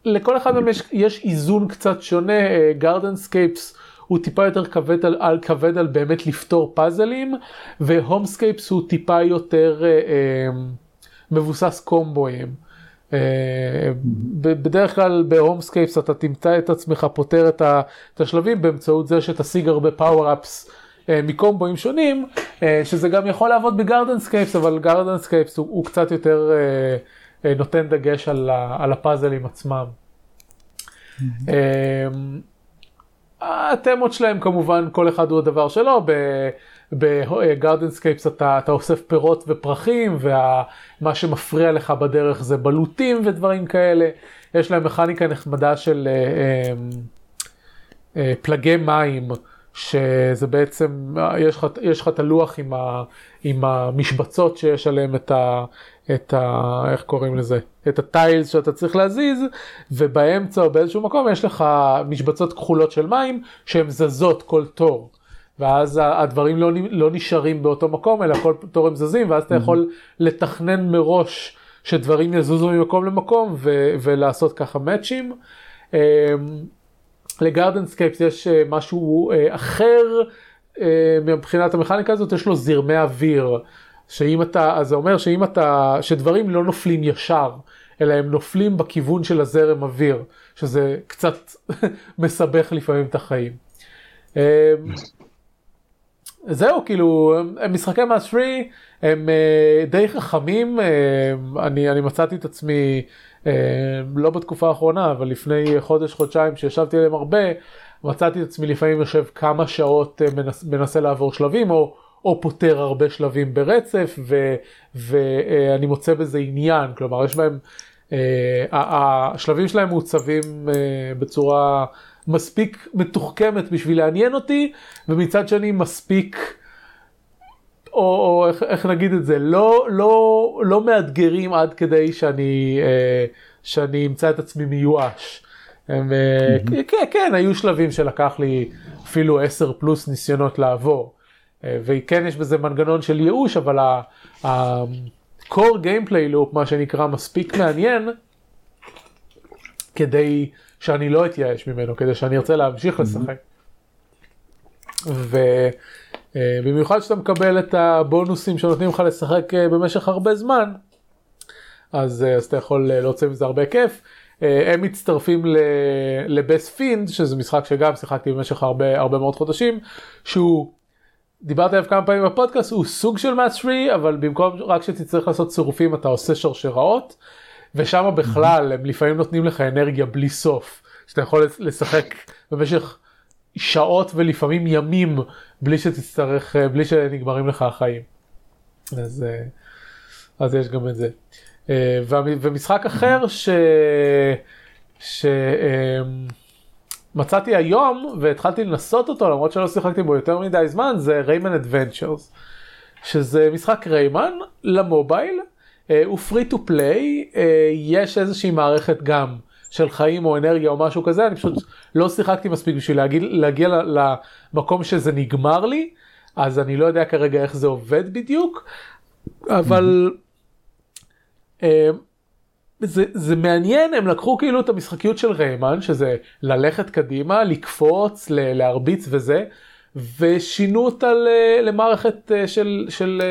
לכל אחד מהם יש, יש איזון קצת שונה, Gardenscapes אה, הוא טיפה יותר כבד על, על, כבד על באמת לפתור פאזלים, ו Homescapes הוא טיפה יותר אה, אה, מבוסס קומבואים. אה, בדרך כלל ב Homescapes אתה תמצא את עצמך פותר את השלבים באמצעות זה שתשיג הרבה power-ups אה, מקומבואים שונים, אה, שזה גם יכול לעבוד ב Gardenscapes, אבל Gardenscapes הוא, הוא קצת יותר אה, נותן דגש על, על הפאזלים עצמם. Mm-hmm. התמות שלהם כמובן כל אחד הוא הדבר שלו, ב Gardenscapes אתה, אתה אוסף פירות ופרחים ומה שמפריע לך בדרך זה בלוטים ודברים כאלה. יש להם מכניקה נחמדה של פלגי מים. שזה בעצם, יש לך, את הלוח עם, ה, עם המשבצות שיש עליהם את ה, את ה... איך קוראים לזה? את הטיילס שאתה צריך להזיז, ובאמצע או באיזשהו מקום יש לך משבצות כחולות של מים שהן זזות כל תור. ואז הדברים לא, לא נשארים באותו מקום, אלא כל תור הם זזים, ואז אתה יכול לתכנן מראש שדברים יזוזו ממקום למקום ו- ולעשות ככה מאצ'ים. ל Gardenscapes יש אה, משהו אה, אחר אה, מבחינת המכניקה הזאת, יש לו זרמי אוויר, שאם אתה, אז זה אומר שאם אתה, שדברים לא נופלים ישר, אלא הם נופלים בכיוון של הזרם אוויר, שזה קצת מסבך לפעמים את החיים. זהו, כאילו, משחקי match three, הם די חכמים, אני, אני מצאתי את עצמי לא בתקופה האחרונה, אבל לפני חודש, חודשיים, שישבתי עליהם הרבה, מצאתי את עצמי לפעמים יושב כמה שעות אה, מנס, מנסה לעבור שלבים, או, או פותר הרבה שלבים ברצף, ו, ואני מוצא בזה עניין, כלומר יש בהם, אה, השלבים שלהם מעוצבים בצורה מספיק מתוחכמת בשביל לעניין אותי, ומצד שני מספיק או איך, איך נגיד את זה, לא, לא, לא מאתגרים עד כדי שאני, אה, שאני אמצא את עצמי מיואש. הם, mm-hmm. כן, כן, היו שלבים שלקח לי אפילו 10 פלוס ניסיונות לעבור. וכן יש בזה מנגנון של ייאוש, אבל ה-core gameplay loop, מה שנקרא, מספיק מעניין, כדי שאני לא אתייאש ממנו, כדי שאני ארצה להמשיך לשחק. ובמיוחד שאתה מקבל את הבונוסים שנותנים לך לשחק אה, במשך הרבה זמן, אז, אה, אז אתה יכול אה, להוציא מזה הרבה כיף. הם מצטרפים ל Best Fiends, שזה משחק שגם שיחקתי במשך הרבה, הרבה מאוד חודשים, שהוא, דיברתי עליו כמה פעמים בפודקאסט, הוא סוג של match three, אבל במקום רק שתצטרך לעשות צירופים אתה עושה שרשראות. ושם בכלל הם לפעמים נותנים לך אנרגיה בלי סוף, שאתה יכול לשחק במשך שעות ולפעמים ימים בלי שתצטרך, אה, בלי שנגמרים לך החיים. אז, אה, אז יש גם את זה. אה, ומשחק אחר ש... שמצאתי היום והתחלתי לנסות אותו למרות שלא שיחקתי בו יותר מדי זמן זה Rayman Adventures. שזה משחק Rayman למובייל הוא free to play, יש איזושהי מערכת גם של חיים או אנרגיה או משהו כזה, אני פשוט לא שיחקתי מספיק בשביל להגיע, להגיע למקום שזה נגמר לי, אז אני לא יודע כרגע איך זה עובד בדיוק, אבל אה, זה, זה מעניין, הם לקחו כאילו את המשחקיות של Rayman, שזה ללכת קדימה, לקפוץ, להרביץ וזה, ושינו אותה למערכת אה, של, של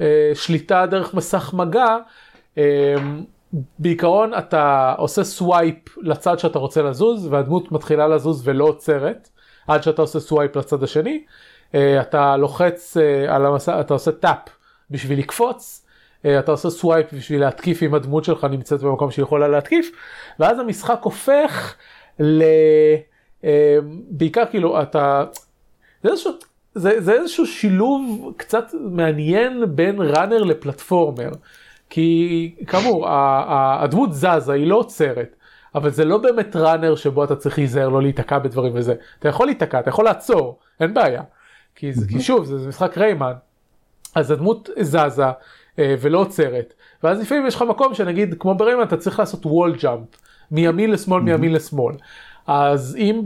אה, שליטה דרך מסך מגע, בעיקרון אתה עושה swipe לצד שאתה רוצה לזוז והדמות מתחילה לזוז ולא עוצרת עד שאתה עושה swipe לצד השני. אה, אתה לוחץ על המסך, אתה עושה tap בשביל לקפוץ, אתה עושה swipe בשביל להתקיף אם הדמות שלך נמצאת במקום שהיא יכולה להתקיף, ואז המשחק הופך ל... בעיקר כאילו אתה... זה איזשהו... זה, זה איזשהו שילוב קצת מעניין בין runner ל platformer. כי כאמור, הדמות זזה, היא לא עוצרת, אבל זה לא באמת runner שבו אתה צריך להיזהר לא להיתקע בדברים וזה. אתה יכול להיתקע, אתה יכול לעצור, אין בעיה. כי, mm-hmm. כי שוב, זה, זה משחק Rayman, אז הדמות זזה אה, ולא עוצרת. ואז לפעמים יש לך מקום שנגיד, כמו ב Rayman, אתה צריך לעשות wall jump, מימין לשמאל. מימין לשמאל. אז אם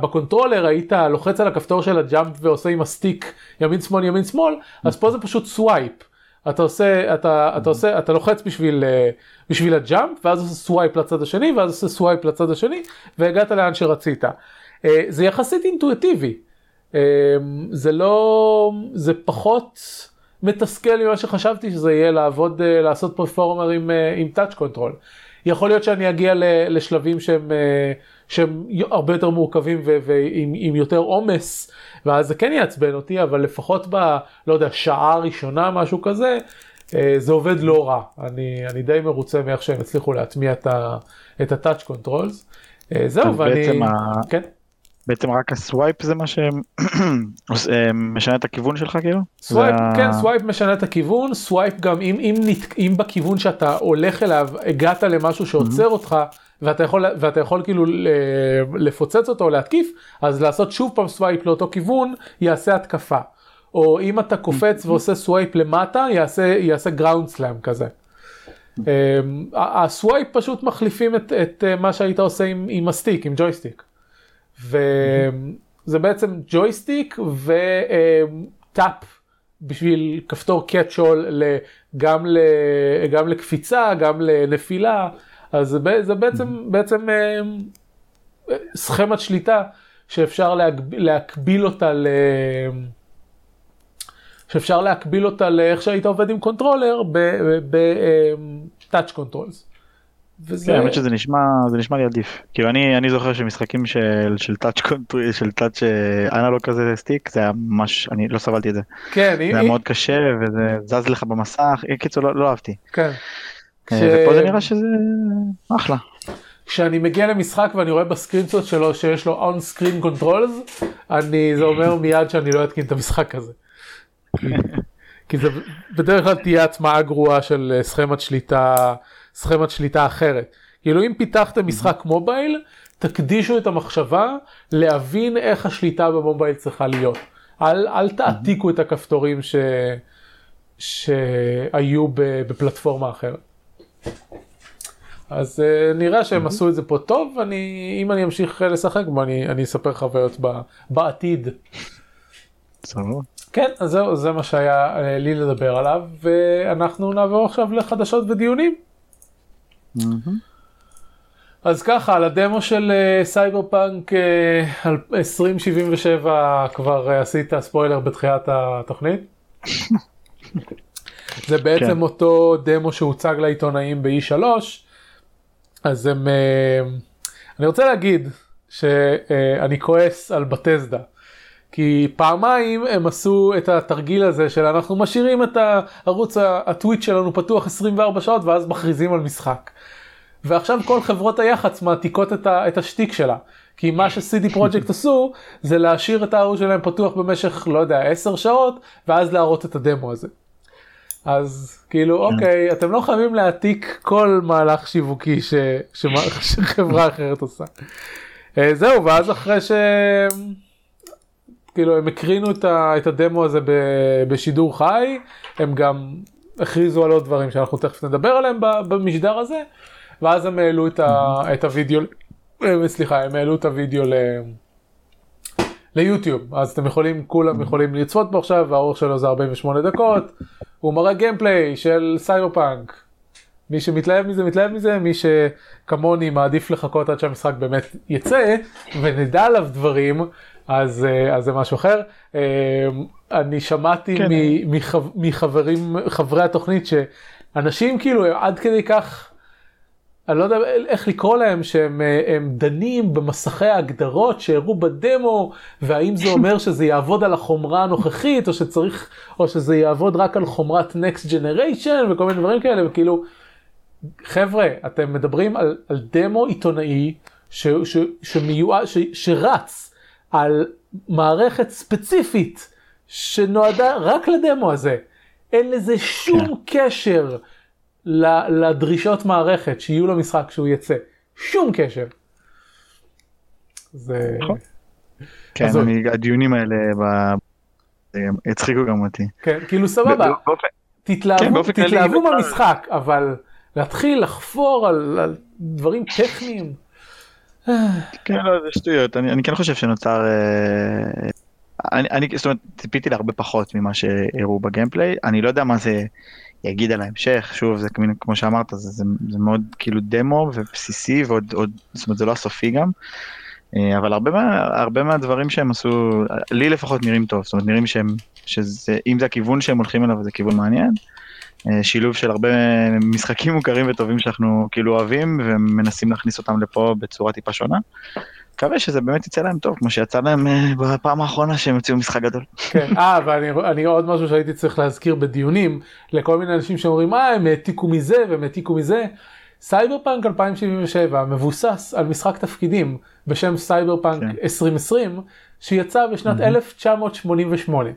ב controller היית לוחץ על הכפתור של ה jump ועושה עם ה stick ימין שמאל ימין שמאל, אז פה זה פשוט swipe. אתה עושה, אתה, אתה עושה, אתה לוחץ בשביל, אה, בשביל ה jump, ואז עושה swipe לצד השני, ואז עושה swipe לצד השני, והגעת לאן שרצית. אה, זה יחסית אינטואיטיבי. אה, זה לא, זה פחות מתסכל ממה שחשבתי שזה יהיה לעבוד, לעשות platformer עם, עם touch control. יכול להיות שאני אגיע לשלבים שהם, אה, שהם הרבה יותר מורכבים ועם יותר עומס, ואז זה כן יעצבן אותי, אבל לפחות ב, לא יודע, שעה ראשונה, משהו כזה, אה, זה עובד לא רע. אני, אני די מרוצה מאיך שהם הצליחו להטמיע את ה touch controls. אה, זהו, ואני... ה... כן. בעצם רק ה swipe זה מה שמשנה את הכיוון שלך כאילו? swipe, וה... כן, swipe משנה את הכיוון, swipe גם אם, אם, נת... אם בכיוון שאתה הולך אליו הגעת למשהו שעוצר mm-hmm. אותך ואתה יכול, ואתה יכול כאילו לפוצץ אותו או להתקיף, אז לעשות שוב פעם swipe לאותו כיוון יעשה התקפה. או אם אתה קופץ ועושה swipe למטה יעשה, יעשה ground slam כזה. ה swipe פשוט מחליפים את, את מה שהיית עושה עם, עם ה stick, עם ג'ויסטיק. וזה בעצם ג'ויסטיק ו tap בשביל כפתור קאצ'ול גם, גם לקפיצה, גם לנפילה, אז זה, בעצם, בעצם סכמת שליטה שאפשר להגביל, להקביל אותה ל... שאפשר להקביל אותה לאיך שהיית עובד עם controller ב touch controls. וזה... כן, האמת שזה נשמע, זה נשמע לי עדיף. כאילו אני, אני זוכר שמשחקים של, של touch control, של touch analog כזה stick, זה היה ממש, אני לא סבלתי את זה. כן. זה היה מאוד קשה וזה זז לך במסך, קיצור לא, לא אהבתי. כן. אה, ש... ופה זה נראה שזה אחלה. כשאני מגיע למשחק ואני רואה ב screenshots שלו שיש לו on screen controls, אני, זה אומר מיד שאני לא אתקין את המשחק הזה. כי זה בדרך כלל תהיה הטמעה גרועה של אה, סכמת שליטה. סכמת שליטה אחרת. כאילו אם פיתחתם משחק מובייל, תקדישו את המחשבה להבין איך השליטה במובייל צריכה להיות. אל, אל תעתיקו את הכפתורים ש, שהיו בפלטפורמה אחרת. אז אה, נראה שהם עשו את זה פה טוב, אני, אם אני אמשיך לשחק בו אני, אני אספר חוויות ב, בעתיד. כן, אז זהו, זה מה שהיה uh, לי לדבר עליו, ואנחנו נעבור עכשיו לחדשות ודיונים. אז ככה, על הדמו של סייבר פאנק אה, 2077 כבר uh, עשית ספוילר בתחילת התוכנית. זה בעצם כן. אותו דמו שהוצג לעיתונאים ב-E3, אז הם, uh, אני רוצה להגיד שאני uh, כועס על בטזדה. כי פעמיים הם עשו את התרגיל הזה של אנחנו משאירים את הערוץ הטוויט שלנו פתוח 24 שעות ואז מכריזים על משחק. ועכשיו כל חברות היח"צ מעתיקות את, ה, את השטיק שלה. כי מה ש-CD פרויקט עשו זה להשאיר את הערוץ שלהם פתוח במשך לא יודע 10 שעות ואז להראות את הדמו הזה. אז כאילו כן. אוקיי אתם לא חייבים להעתיק כל מהלך שיווקי ש... ש... שחברה אחרת עושה. אה, זהו ואז אחרי ש... כאילו הם הקרינו את, ה, את הדמו הזה ב, בשידור חי, הם גם הכריזו על עוד דברים שאנחנו תכף נדבר עליהם במשדר הזה, ואז הם העלו את, ה, את הוידאו, אה, סליחה, הם העלו את הוידאו ל... ליוטיוב, אז אתם יכולים, כולם יכולים לצפות בו עכשיו, האורך שלו זה 48 דקות, הוא מראה gameplay של סייבר פאנק. מי שמתלהב מזה מתלהב מזה, מי שכמוני מעדיף לחכות עד שהמשחק באמת יצא ונדע עליו דברים, אז, אה, אז זה משהו אחר. אה, אני שמעתי כן. מחב, מחברים, חברי התוכנית שאנשים כאילו עד כדי כך, אני לא יודע איך לקרוא להם, שהם אה, דנים במסכי ההגדרות שהראו בדמו, והאם זה אומר שזה יעבוד על החומרה הנוכחית, או שצריך, או שזה יעבוד רק על חומרת Next Generation וכל מיני דברים כאלה, וכאילו, חבר'ה, אתם מדברים על, על דמו עיתונאי ש, ש, שמיועד, ש, שרץ. על מערכת ספציפית שנועדה רק לדמו הזה. אין לזה שום כן. קשר לדרישות מערכת שיהיו למשחק כשהוא יצא. שום קשר. זה... נכון. כן, אז אני, הדיונים האלה ב... הצחיקו גם אותי. כן, כאילו סבבה. תתלהבו, כן, תתלהבו במשחק, אבל להתחיל לחפור על, על דברים טכניים. כן, לא, זה שטויות, אני, אני כן חושב שנוצר, אה, אני, אני, זאת אומרת, ציפיתי להרבה פחות ממה שהראו בגיימפליי, אני לא יודע מה זה יגיד על ההמשך, שוב, זה כמו שאמרת, זה, זה, זה מאוד כאילו דמו ובסיסי, ועוד, עוד, זאת אומרת, זה לא הסופי גם, אה, אבל הרבה, מה, הרבה מהדברים שהם עשו, לי לפחות נראים טוב, זאת אומרת, נראים שהם, שזה, אם זה הכיוון שהם הולכים אליו, זה כיוון מעניין. אה, שילוב של הרבה משחקים מוכרים וטובים שאנחנו כאילו אוהבים ומנסים להכניס אותם לפה בצורה טיפה שונה. מקווה שזה באמת יצא להם טוב כמו שיצא להם אה, בפעם האחרונה שהם הוציאו משחק גדול. כן, אה ואני עוד משהו שהייתי צריך להזכיר בדיונים לכל מיני אנשים שאומרים אה הם העתיקו מזה והם העתיקו מזה. סייבר פאנק 2077 מבוסס על משחק תפקידים בשם סייבר פאנק כן. 2020 שיצא בשנת 1988.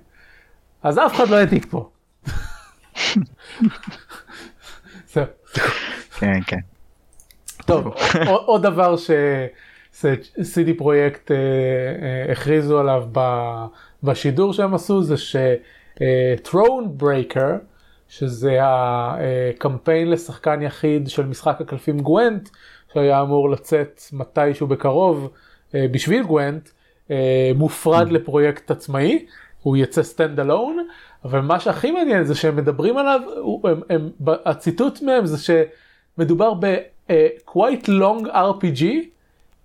אז אף אחד לא העתיק פה. כן, כן. טוב, עוד דבר ש-CD פרויקט אה, אה, הכריזו עליו בשידור שהם עשו זה ש- Thronebreaker, שזה הקמפיין לשחקן יחיד של משחק הקלפים גוונט, שהיה אמור לצאת מתישהו בקרוב אה, בשביל גוונט, מופרד אממ. לפרויקט עצמאי, הוא יצא stand alone, אבל מה שהכי מעניין זה שהם מדברים עליו, הם, הם, הציטוט מהם זה שמדובר ב- uh, quite long RPG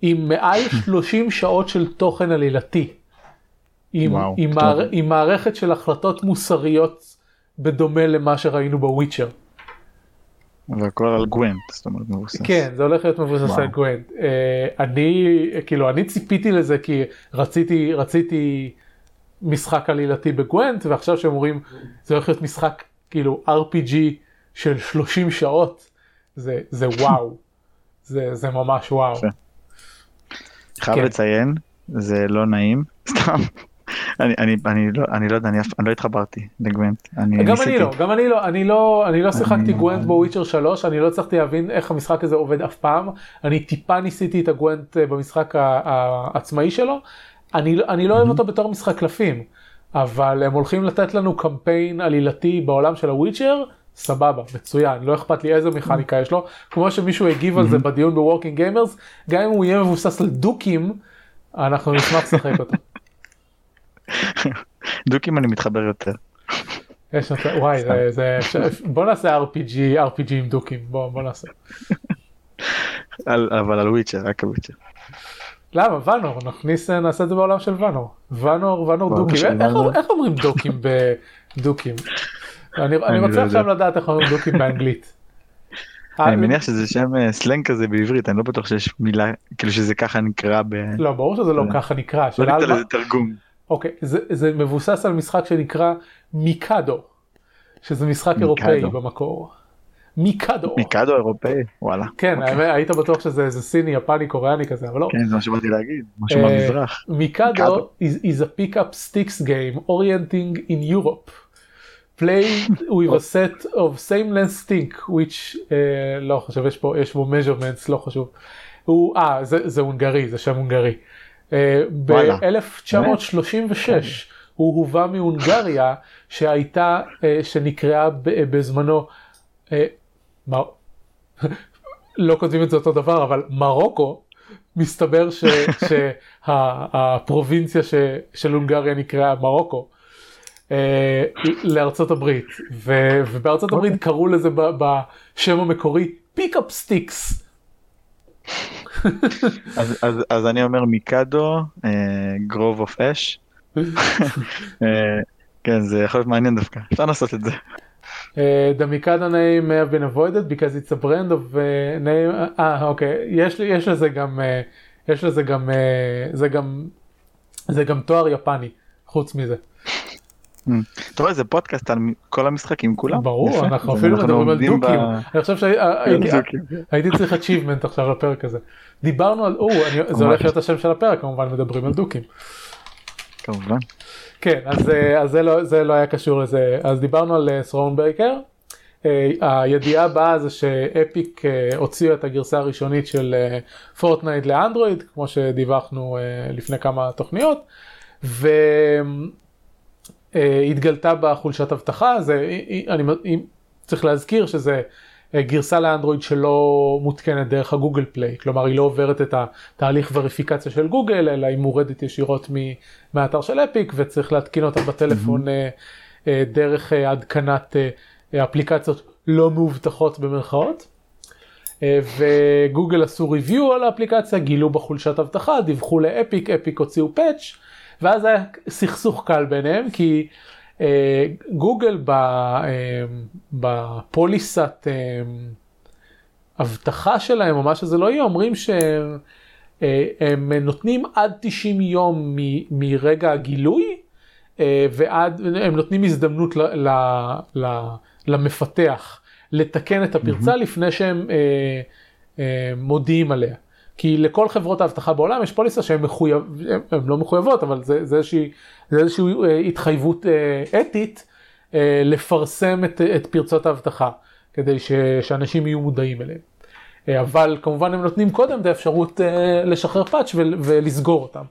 עם מעל 30 שעות של תוכן עלילתי. עם, וואו, עם, מער, עם מערכת של החלטות מוסריות בדומה למה שראינו בוויצ'ר. והכל על גוונט, זאת אומרת מבוסס. כן, זה הולך להיות מבוסס על גוונט. Uh, אני, כאילו, אני ציפיתי לזה כי רציתי, רציתי משחק עלילתי בגוונט ועכשיו שהם אומרים זה הולך להיות משחק כאילו RPG של 30 שעות זה זה וואו זה זה ממש וואו. חייב כן. לציין זה לא נעים סתם. אני, אני, אני, לא, אני לא יודע, אני, אני לא התחברתי לגוונט. אני גם ניסיתי. אני לא, גם אני לא, אני לא, אני לא שיחקתי גוונט בוויצ'ר 3, אני לא הצלחתי להבין איך המשחק הזה עובד אף פעם. אני טיפה ניסיתי את הגוונט אה, במשחק העצמאי שלו, אני, אני לא אוהב אותו בתור משחק קלפים. אבל הם הולכים לתת לנו קמפיין עלילתי בעולם של הוויצ'ר, סבבה, מצוין, לא אכפת לי איזה מכניקה יש לו, כמו שמישהו הגיב על זה בדיון בוורקינג גיימרס, גם אם הוא יהיה מבוסס על דוקים, אנחנו נשמח לשחק אותו. דוקים אני מתחבר יותר. יש מצב, וואי, זה, זה, בוא נעשה RPG, RPG עם דוקים, בוא, בוא נעשה. על- אבל על וויצ'ר, רק על וויצ'ר. למה? ואנור, נכניס, נעשה את זה בעולם של ואנור. ואנור, ואנור דוקים, איך. איך אומרים דוקים בדוקים? אני, לא רוצה עכשיו. לדעת איך אומרים דוקים באנגלית. אני אה, מניח שזה שם אה, סלנג כזה בעברית, אני לא בטוח שיש מילה, כאילו שזה ככה נקרא ב... לא, ברור שזה לא לא. ככה נקרא. לא ניתן לזה תרגום. אוקיי, זה, מבוסס על משחק שנקרא מיקדו, שזה משחק. אירופאי במקור. מיקדו. מיקדו אירופאי, וואלה. כן, אוקיי. היית בטוח שזה איזה סיני, יפני, קוריאני כזה, אבל לא. כן, זה מה שבאתי להגיד, משהו אה, מהמזרח. מיקדו is, is a pick-up sticks game orienting in Europe. Played with a set of same length stick which uh, לא חושב יש פה יש בו measurements לא חשוב. הוא אה זה, זה הונגרי זה שם הונגרי. אה, וואלה. ב-1936 הוא הובא מהונגריה שהייתה אה, שנקראה בזמנו אה, מר... לא כותבים את זה אותו דבר אבל מרוקו מסתבר שהפרובינציה של הונגריה נקראה מרוקו. אה, לארצות הברית ו- ובארצות הברית קראו לזה בשם המקורי pick-up sticks. אז- אז- אז אני אומר מיקדו, גרוב אוף אש. כן, זה יכול להיות מעניין דווקא, אפשר לעשות את זה. Uh, the Mikado name have been avoided because it's a brand of uh, name, אה אוקיי, יש, לי- יש לזה גם, uh, יש לזה גם, uh, זה גם, זה גם תואר יפני, חוץ מזה. אתה רואה, זה פודקאסט על כל המשחקים כולם. ברור. אנחנו אפילו מדברים על דוקים. אני חושב שהייתי. הייתי צריך achievement עכשיו לפרק הזה. דיברנו על, או, זה הולך להיות השם של הפרק, כמובן מדברים על דוקים. כמובן. כן, אז, אה, זה, לא, זה לא היה קשור לזה. אז דיברנו על סרון ברקר. הידיעה הבאה זה שאפיק אה, הוציאה את הגרסה הראשונית של פורטנייט לאנדרואיד, כמו שדיווחנו אה, לפני כמה תוכניות, והתגלתה בה חולשת אבטחה, זה, אני, אני צריך להזכיר שזה אה, גרסה לאנדרואיד שלא מותקנת דרך הגוגל פליי, כלומר היא לא עוברת את התהליך וריפיקציה של גוגל, אלא היא מורדת ישירות מ- מהאתר של אפיק וצריך להתקין אותה בטלפון אה, אה, דרך אה, התקנת אה, אפליקציות לא מאובטחות במרכאות. אה, וגוגל עשו ריוויו על האפליקציה, גילו בה חולשת אבטחה, דיווחו לאפיק, אפיק הוציאו פאץ', ואז היה סכסוך קל ביניהם, כי אה, גוגל ב, אה, בפוליסת אה, אבטחה שלהם, או מה שזה לא יהיה, אומרים שהם אה, נותנים עד 90 יום מ- מרגע הגילוי, אה, ועד, הם נותנים הזדמנות ל, ל, ל, למפתח לתקן את הפרצה לפני שהם אה, אה, מודיעים עליה. כי לכל חברות האבטחה בעולם יש פוליסה שהן מחויב, הם, הם לא מחויבות, אבל זה, זה, איזושהי, זה איזושהי אה, התחייבות אה, אתית אה, לפרסם את, את פרצות האבטחה, כדי ש, שאנשים יהיו מודעים אליהם. אה, אבל כמובן הם נותנים קודם את האפשרות אה, לשחרר פאץ' ול- ולסגור אותם.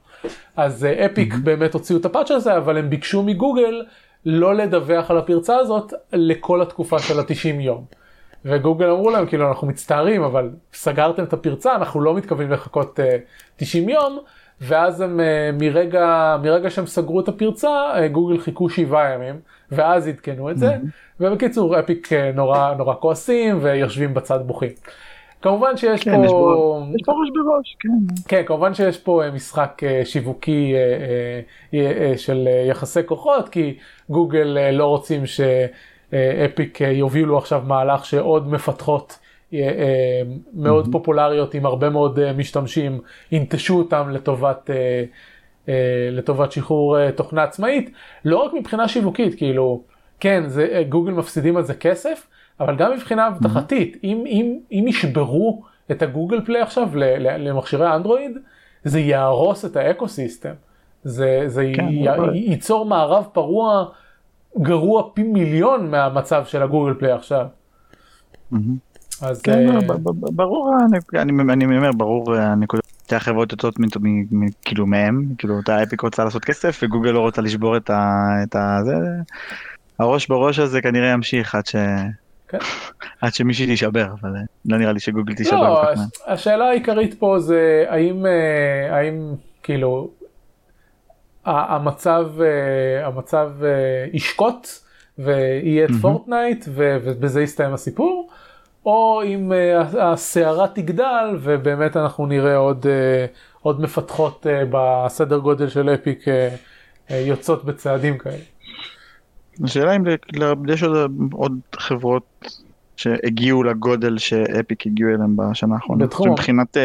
אז אה, אפיק mm-hmm. באמת הוציאו את הפאץ' הזה, אבל הם ביקשו מגוגל לא לדווח על הפרצה הזאת לכל התקופה של ה-90 יום. וגוגל אמרו להם כאילו אנחנו מצטערים אבל סגרתם את הפרצה אנחנו לא מתכוונים לחכות uh, 90 יום ואז הם uh, מרגע מרגע שהם סגרו את הפרצה uh, גוגל חיכו שבעה ימים ואז עדכנו את זה ובקיצור אפיק uh, נורא נורא כועסים ויושבים בצד בוכים. כמובן שיש כן, פה יש בו יש בו ראש בראש, כן. כן, כמובן שיש פה אה, משחק אה, שיווקי אה, אה, אה, של אה, יחסי כוחות, כי גוגל אה, לא רוצים שאפיק יובילו עכשיו מהלך שעוד מפתחות אה, אה, מאוד פופולריות עם הרבה מאוד אה, משתמשים, ינטשו אותם לטובת, אה, אה, לטובת שחרור אה, תוכנה עצמאית, לא רק מבחינה שיווקית, כאילו, כן, זה, אה, גוגל מפסידים על זה כסף, אבל גם מבחינה אבטחתית, אם, אם, אם ישברו את הגוגל פליי עכשיו למכשירי אנדרואיד, זה יהרוס את ה ecosystem. זה, זה כן, י- י- ייצור מערב פרוע גרוע פי מיליון מהמצב של הגוגל פליי עכשיו. אז כן, אה, ברור, אני אומר, ברור הנקודה שתי החברות יוצאות כאילו מהם, כאילו אותה אפיק רוצה לעשות כסף וגוגל לא רוצה לשבור את ה... את ה... זה, הראש בראש הזה כנראה ימשיך עד ש... כן. עד שמישהי תישבר, אבל לא נראה לי שגוגל תישבר. לא, השאלה העיקרית פה זה האם, האם כאילו המצב, המצב ישקוט ויהיה את פורטנייט ובזה יסתיים הסיפור, או אם הסערה תגדל ובאמת אנחנו נראה עוד, עוד מפתחות בסדר גודל של אפיק יוצאות בצעדים כאלה. השאלה אם יש עוד, עוד חברות שהגיעו לגודל שאפיק הגיעו אליהם בשנה האחרונה. בתחום. מבחינת,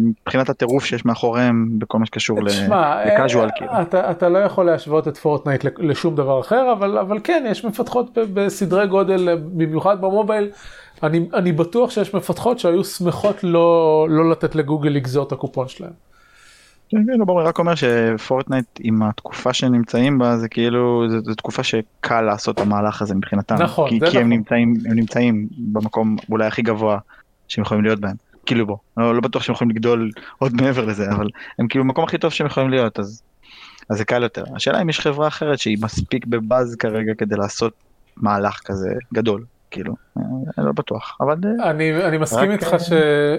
מבחינת הטירוף שיש מאחוריהם בכל מה שקשור ל casual כאילו. אתה, אתה לא יכול להשוות את פורטנייט לשום דבר אחר, אבל, אבל כן, יש מפתחות בסדרי גודל, במיוחד במובייל. אני, אני בטוח שיש מפתחות שהיו שמחות לא, לא לתת לגוגל לגזור את הקופון שלהם. כן, כן, לא ברור, רק אומר שפורטנייט עם התקופה שהם נמצאים בה זה כאילו זו תקופה שקל לעשות את המהלך הזה מבחינתם. נכון, כי, זה כי נכון. הם נמצאים, הם נמצאים במקום אולי הכי גבוה שהם יכולים להיות בהם. כאילו בוא, לא, לא בטוח שהם יכולים לגדול עוד מעבר לזה, אבל הם כאילו במקום הכי טוב שהם יכולים להיות, אז, אז זה קל יותר. השאלה אם יש חברה אחרת שהיא מספיק בבאז כרגע כדי לעשות מהלך כזה גדול. כאילו, אני לא בטוח, אבל... אני, אני מסכים איתך ש,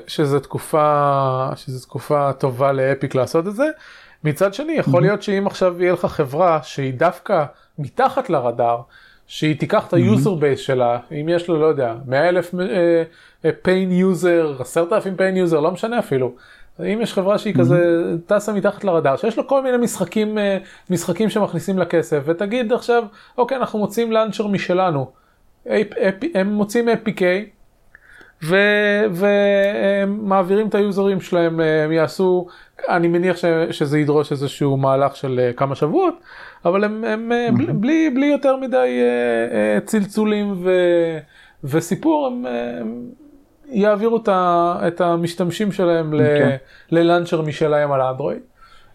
שזו תקופה, שזו תקופה טובה לאפיק לעשות את זה. מצד שני, יכול להיות שאם עכשיו יהיה לך חברה שהיא דווקא מתחת לרדאר, שהיא תיקח את ה user base שלה, אם יש לו, לא יודע, 100 אלף paying user, 10,000 paying user, לא משנה אפילו. אם יש חברה שהיא כזה טסה מתחת לרדאר, שיש לו כל מיני משחקים, משחקים שמכניסים לה כסף, ותגיד עכשיו, אוקיי, אנחנו מוצאים launcher משלנו. הם מוצאים APK והם מעבירים את היוזרים שלהם, הם יעשו, אני מניח ש, שזה ידרוש איזשהו מהלך של כמה שבועות, אבל הם, הם mm-hmm. בלי, בלי יותר מדי צלצולים ו, וסיפור, הם, הם יעבירו את המשתמשים שלהם okay. אוקיי. ללאנצ'ר משלהם על האנדרואיד.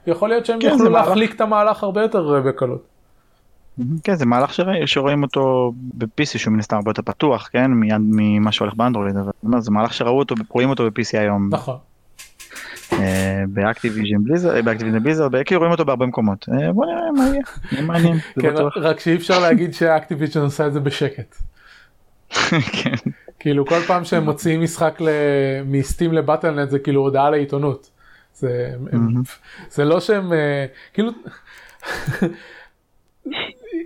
יכול להיות שהם כן, יוכלו להחליק את המהלך הרבה יותר בקלות. כן זה מהלך שרואים אותו ב-PC שהוא מן הסתם הרבה יותר פתוח כן מיד ממה שהולך באנדרואיד אבל זה מהלך שראו אותו רואים אותו ב-PC היום. נכון. באקטיביז'ן בליזארד באקטיביז'ן בליזארד כאילו רואים אותו בהרבה מקומות בוא נראה מה יהיה. יהיה מעניין. כן, רק שאי אפשר להגיד שאקטיביז'ן עושה את זה בשקט. כן. כאילו כל פעם שהם מוציאים משחק מסטים לבטלנט זה כאילו הודעה לעיתונות. זה, זה לא שהם כאילו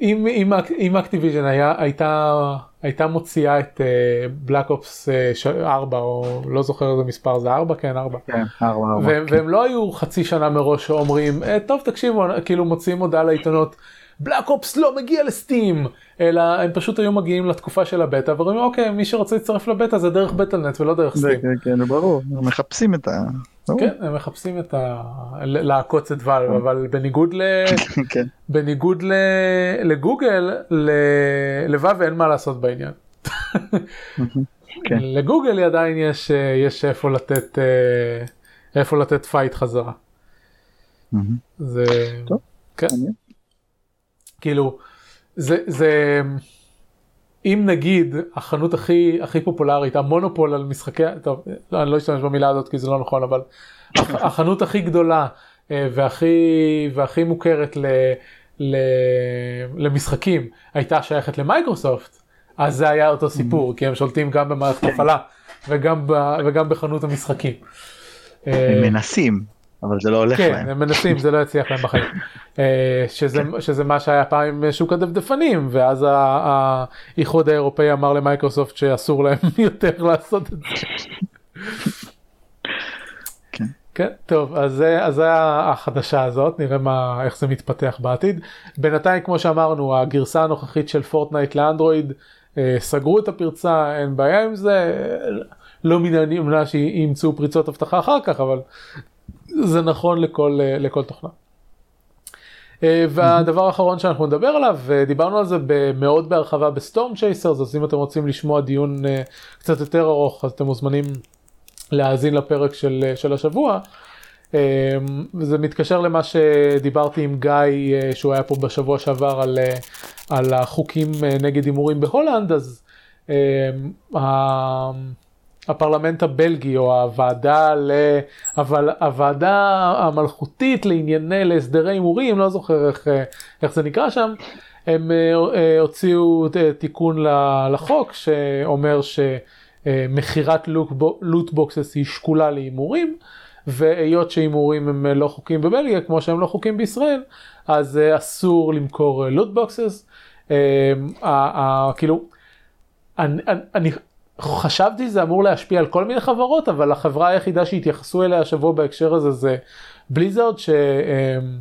אם, אם, אם אקטיביז'ן היה, הייתה, הייתה מוציאה את בלק אופס 4 או לא זוכר איזה מספר זה 4 כן 4. כן 4. והם, כן. והם לא היו חצי שנה מראש שאומרים אה, טוב תקשיבו כאילו מוציאים הודעה לעיתונות בלק אופס לא מגיע לסטים אלא הם פשוט היו מגיעים לתקופה של הבטא ואומרים אוקיי מי שרוצה להצטרף לבטא זה דרך בטלנט ולא דרך סטים. כן כן ברור מחפשים את ה... כן, הם מחפשים את ה... לעקוץ את ואלב, אבל בניגוד ל... כן. בניגוד ל... לגוגל, לוואב אין מה לעשות בעניין. כן. לגוגל עדיין יש, יש איפה לתת, איפה לתת fight חזרה. זה... טוב. כן. כאילו, זה, זה... אם נגיד החנות הכי הכי פופולרית המונופול על משחקי טוב לא, אני לא אשתמש במילה הזאת כי זה לא נכון אבל החנות הכי גדולה אה, והכי והכי מוכרת ל, ל, למשחקים הייתה שייכת למייקרוסופט אז זה היה אותו סיפור כי הם שולטים גם במערכת הפעלה וגם וגם בחנות המשחקים. הם אה, מנסים. אבל זה לא הולך כן, להם. כן, הם מנסים, זה לא יצליח להם בחיים. אה, שזה, כן. שזה מה שהיה פעם עם שוק הדפדפנים, ואז האיחוד האירופאי אמר למייקרוסופט שאסור להם יותר לעשות את זה. כן. כן, טוב, אז זה, אז זה החדשה הזאת, נראה מה, איך זה מתפתח בעתיד. בינתיים, כמו שאמרנו, הגרסה הנוכחית של פורטנייט לאנדרואיד, אה, סגרו את הפרצה, אין בעיה עם זה. לא מן הנמנע שימצאו פריצות אבטחה אחר כך, אבל זה נכון לכל, אה, לכל תוכנה. אה, והדבר האחרון שאנחנו נדבר עליו, דיברנו על זה מאוד בהרחבה ב Storm Chasers, אז אם אתם רוצים לשמוע דיון אה, קצת יותר ארוך, אז אתם מוזמנים להאזין לפרק של, של השבוע. זה מתקשר למה שדיברתי עם גיא, שהוא היה פה בשבוע שעבר על, על החוקים נגד הימורים בהולנד, אז הפרלמנט הבלגי או הוועדה, ל... אבל הוועדה המלכותית לענייני, להסדרי הימורים, לא זוכר איך, איך זה נקרא שם, הם הוציאו תיקון לחוק שאומר שמכירת loot boxes היא שקולה להימורים. והיות שהימורים הם לא חוקים בבלגיה כמו שהם לא חוקים בישראל, אז אסור למכור loot boxes. כאילו, אני, אני חשבתי שזה אמור להשפיע על כל מיני חברות, אבל החברה היחידה שהתייחסו אליה השבוע בהקשר הזה זה בליזרד, שהם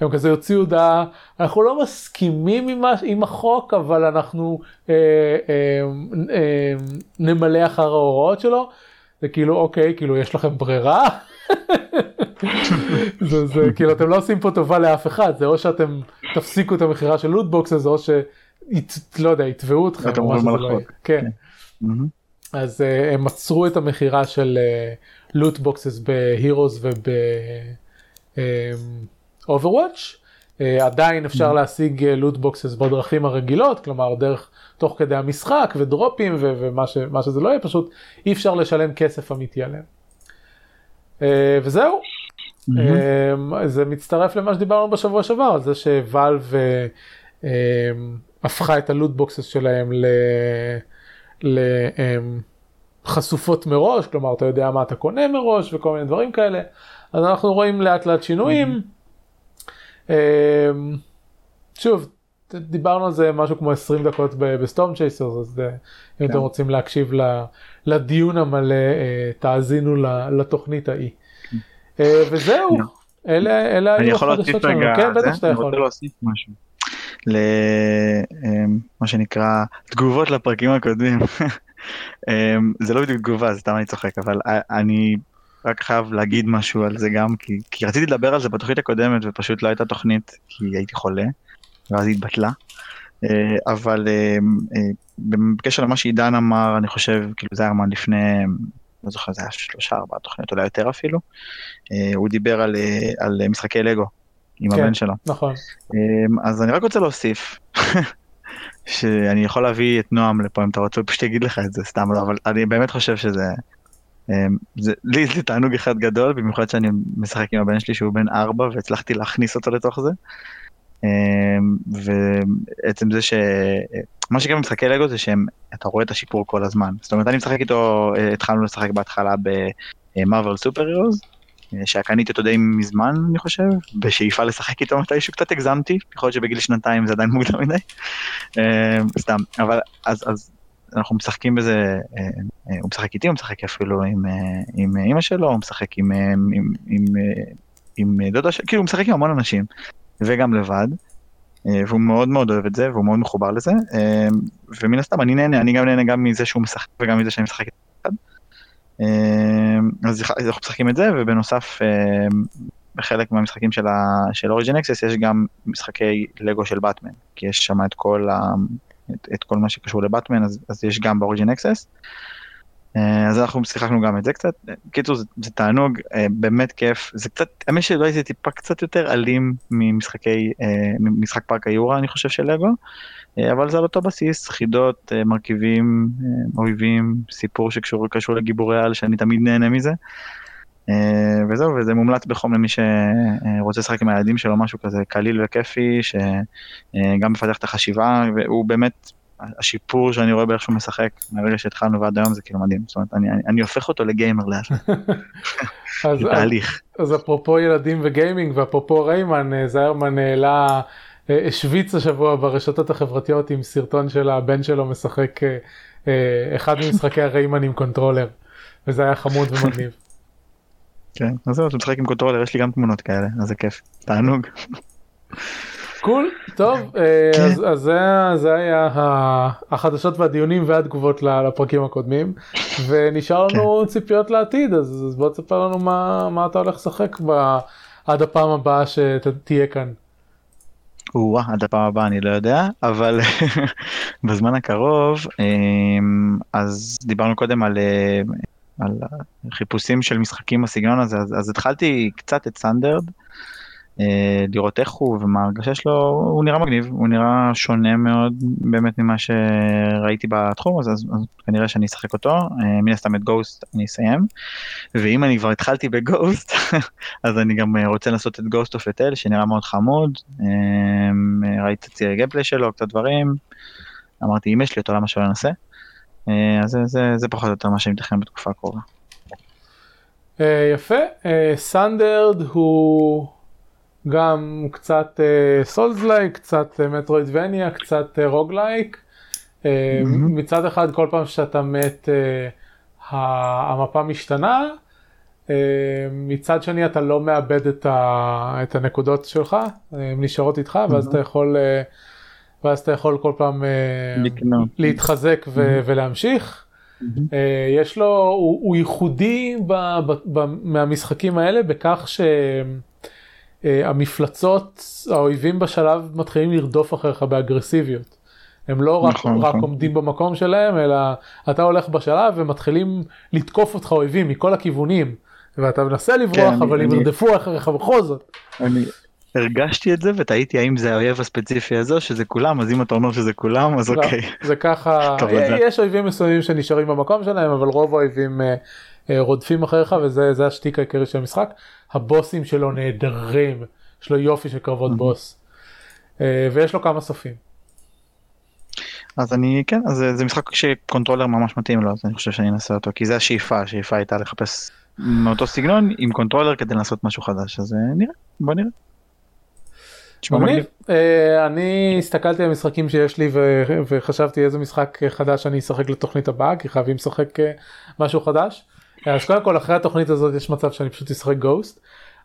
הם כזה יוציאו הודעה, אנחנו לא מסכימים עם, עם החוק, אבל אנחנו אה, אה, אה, נמלא אחר ההוראות שלו. זה כאילו אוקיי, כאילו יש לכם ברירה? זה, זה כאילו אתם לא עושים פה טובה לאף אחד, זה או שאתם תפסיקו את המכירה של לוטבוקסס, או ש... לא יודע, יתבעו אתכם. אתם אומרים על החוק. כן. אז uh, הם עצרו את המכירה של loot boxes uh, ב Heroes וב Overwatch. Uh, עדיין אפשר להשיג loot boxes בדרכים הרגילות, כלומר דרך תוך כדי המשחק ודרופים ו- ומה ש- שזה לא יהיה, פשוט אי אפשר לשלם כסף אמיתי עליהם. Uh, וזהו, mm-hmm. uh, זה מצטרף למה שדיברנו בשבוע שעבר, על זה ש Valve uh, uh, הפכה את ה loot boxes שלהם ל... לחשופות מראש, כלומר אתה יודע מה אתה קונה מראש וכל מיני דברים כאלה, אז אנחנו רואים לאט לאט שינויים. אמ, שוב, דיברנו על זה משהו כמו 20 דקות בסטורם צ'ייסרס, אז אה, אם אתם כן. רוצים להקשיב לדיון המלא, אה, תאזינו לתוכנית ההיא. כן. אה, וזהו, אלה היו החדשות שלנו. כן, בטח שאתה יכול. אני רוצה להוסיף משהו. למה שנקרא תגובות לפרקים הקודמים. אמ, זה לא בדיוק תגובה, סתם אני צוחק, אבל אני רק חייב להגיד משהו על זה גם, כי, כי רציתי לדבר על זה בתוכנית הקודמת ופשוט לא הייתה תוכנית, כי הייתי חולה, ואז היא התבטלה. אה, אבל אמ, אה, בקשר למה שעידן אמר, אני חושב, כאילו זה היה לפני, לא זוכר, זה היה שלושה ארבעה תוכניות, אולי יותר אפילו, אה, הוא דיבר על, על משחקי לגו. עם כן, הבן שלו. נכון. אמ, אז אני רק רוצה להוסיף, שאני יכול להביא את נועם לפה אם אתה רוצה, הוא פשוט יגיד לך את זה סתם לא, אבל אני באמת חושב שזה, אמ, זה, לי זה תענוג אחד גדול, במיוחד שאני משחק עם הבן שלי שהוא בן ארבע והצלחתי להכניס אותו לתוך זה. אמ, ועצם זה ש... מה שגם במשחקי לגו זה שאתה רואה את השיפור כל הזמן. זאת אומרת, אני משחק איתו, אה, התחלנו לשחק בהתחלה במרוויל סופר הירוז, שקניתי אותו די מזמן אני חושב, בשאיפה לשחק איתו מתישהו קצת הגזמתי, יכול להיות שבגיל שנתיים זה עדיין מוקדם מדי, אה, סתם, אבל אז, אז אנחנו משחקים בזה, אה, אה, הוא משחק איתי, הוא משחק אפילו עם, עם אמא שלו, הוא משחק עם, עם, עם, עם דודה שלו, כאילו הוא משחק עם המון אנשים, וגם לבד. והוא מאוד מאוד אוהב את זה והוא מאוד מחובר לזה ומן הסתם אני נהנה אני גם נהנה גם מזה שהוא משחק וגם מזה שאני משחק איתו. אמ, אז אנחנו משחקים את זה ובנוסף אמ, בחלק מהמשחקים של, של Origin Access יש גם משחקי לגו של באטמן כי יש שם את כל, ה, את, את כל מה שקשור לבטמן אז, אז יש גם ב Origin Access. אה, אז אנחנו שיחקנו גם את זה קצת, קיצור זה, זה תענוג, אה, באמת כיף, זה קצת, האמת שזה היה טיפה קצת יותר אלים ממשחקי, אה, ממשחק פארק היורה אני חושב של לגו, אבל זה על אותו בסיס, חידות, מרכיבים, אויבים, סיפור שקשור קשור לגיבורי על שאני תמיד נהנה מזה. וזהו, וזה מומלץ בחום למי שרוצה לשחק עם הילדים שלו, משהו כזה קליל וכיפי, שגם מפתח את החשיבה, והוא באמת השיפור שאני רואה באיך שהוא משחק מהרגע שהתחלנו ועד היום זה כאילו מדהים, זאת אומרת אני, אני, אני הופך אותו לגיימר לאט. זה תהליך. אז אפרופו ילדים וגיימינג ואפרופו ריימן, אה, זיירמן העלה, אה, השוויץ השבוע ברשתות החברתיות עם סרטון של הבן שלו משחק אה, אחד ממשחקי ה Rayman עם controller, וזה היה חמוד ומגניב. כן, אז זהו, אתה משחק עם controller, יש לי גם תמונות כאלה, אז זה כיף, תענוג. cool, טוב, אה, כן. אז, אז זה, זה היה החדשות והדיונים והתגובות לפרקים הקודמים, ונשאר לנו כן. ציפיות לעתיד, אז, אז בוא תספר לנו מה, מה אתה הולך לשחק ב, עד הפעם הבאה שתהיה כאן. או עד הפעם הבאה אני לא יודע, אבל בזמן הקרוב, אמ, אז דיברנו קודם על, אה, על חיפושים של משחקים בסגנון הזה, אז, אז התחלתי קצת את סנדרד. אה, לראות איך הוא ומה ההרגשה שלו, הוא נראה מגניב, הוא נראה שונה מאוד באמת ממה שראיתי בתחום, אז, אז, אז כנראה שאני אשחק אותו, אה, מן הסתם את גוסט אני אסיים, ואם אני כבר התחלתי בגוסט, אז אני גם אה, רוצה לעשות את Ghost of a Tale, שנראה מאוד חמוד, ראיתי את ה trailer gameplay שלו, קצת דברים, אמרתי אם יש לי אותו למה שלא ננסה, אז זה, זה, זה פחות או יותר מה שאני מתכנן בתקופה הקרובה. יפה, סנדרד הוא... גם קצת Souls-like, קצת Metroidvania, קצת roguelike. Mm-hmm. מצד אחד כל פעם שאתה מת uh, המפה משתנה, uh, מצד שני אתה לא מאבד את, ה, את הנקודות שלך, הן נשארות איתך. ואז אתה יכול, uh, ואז אתה יכול כל פעם uh, להתחזק ו-. ולהמשיך. יש לו, הוא, הוא ייחודי ב, ב, ב, מהמשחקים האלה בכך ש... אה, המפלצות, האויבים בשלב מתחילים לרדוף אחריך באגרסיביות. הם לא רק, נכון, רק נכון. עומדים במקום שלהם, אלא אתה הולך בשלב ומתחילים לתקוף אותך אויבים מכל הכיוונים. ואתה מנסה לברוח, כן, אבל הם ירדפו אחריך בכל זאת. אני הרגשתי את זה ותהיתי האם זה האויב הספציפי הזו, שזה כולם, אז אם אתה אומר שזה כולם, אז לא, אוקיי. זה ככה, יש אויבים מסוימים שנשארים במקום שלהם, אבל רוב האויבים אה, אה, רודפים אחריך וזה השטיק העיקרי של המשחק. הבוסים שלו נהדרים, יש לו יופי של קרבות בוס. אה, ויש לו כמה סופים. אז אני כן אז זה משחק ש controller ממש מתאים לו אז אני חושב שאני אנסה אותו כי זה השאיפה השאיפה הייתה לחפש מאותו סגנון עם controller כדי לעשות משהו חדש אז אה, נראה בוא נראה. אה, אני הסתכלתי על משחקים שיש לי וחשבתי איזה משחק חדש אני אשחק לתוכנית הבאה כי חייבים לשחק משהו חדש אז קודם כל אחרי התוכנית הזאת יש מצב שאני פשוט אשחק Ghost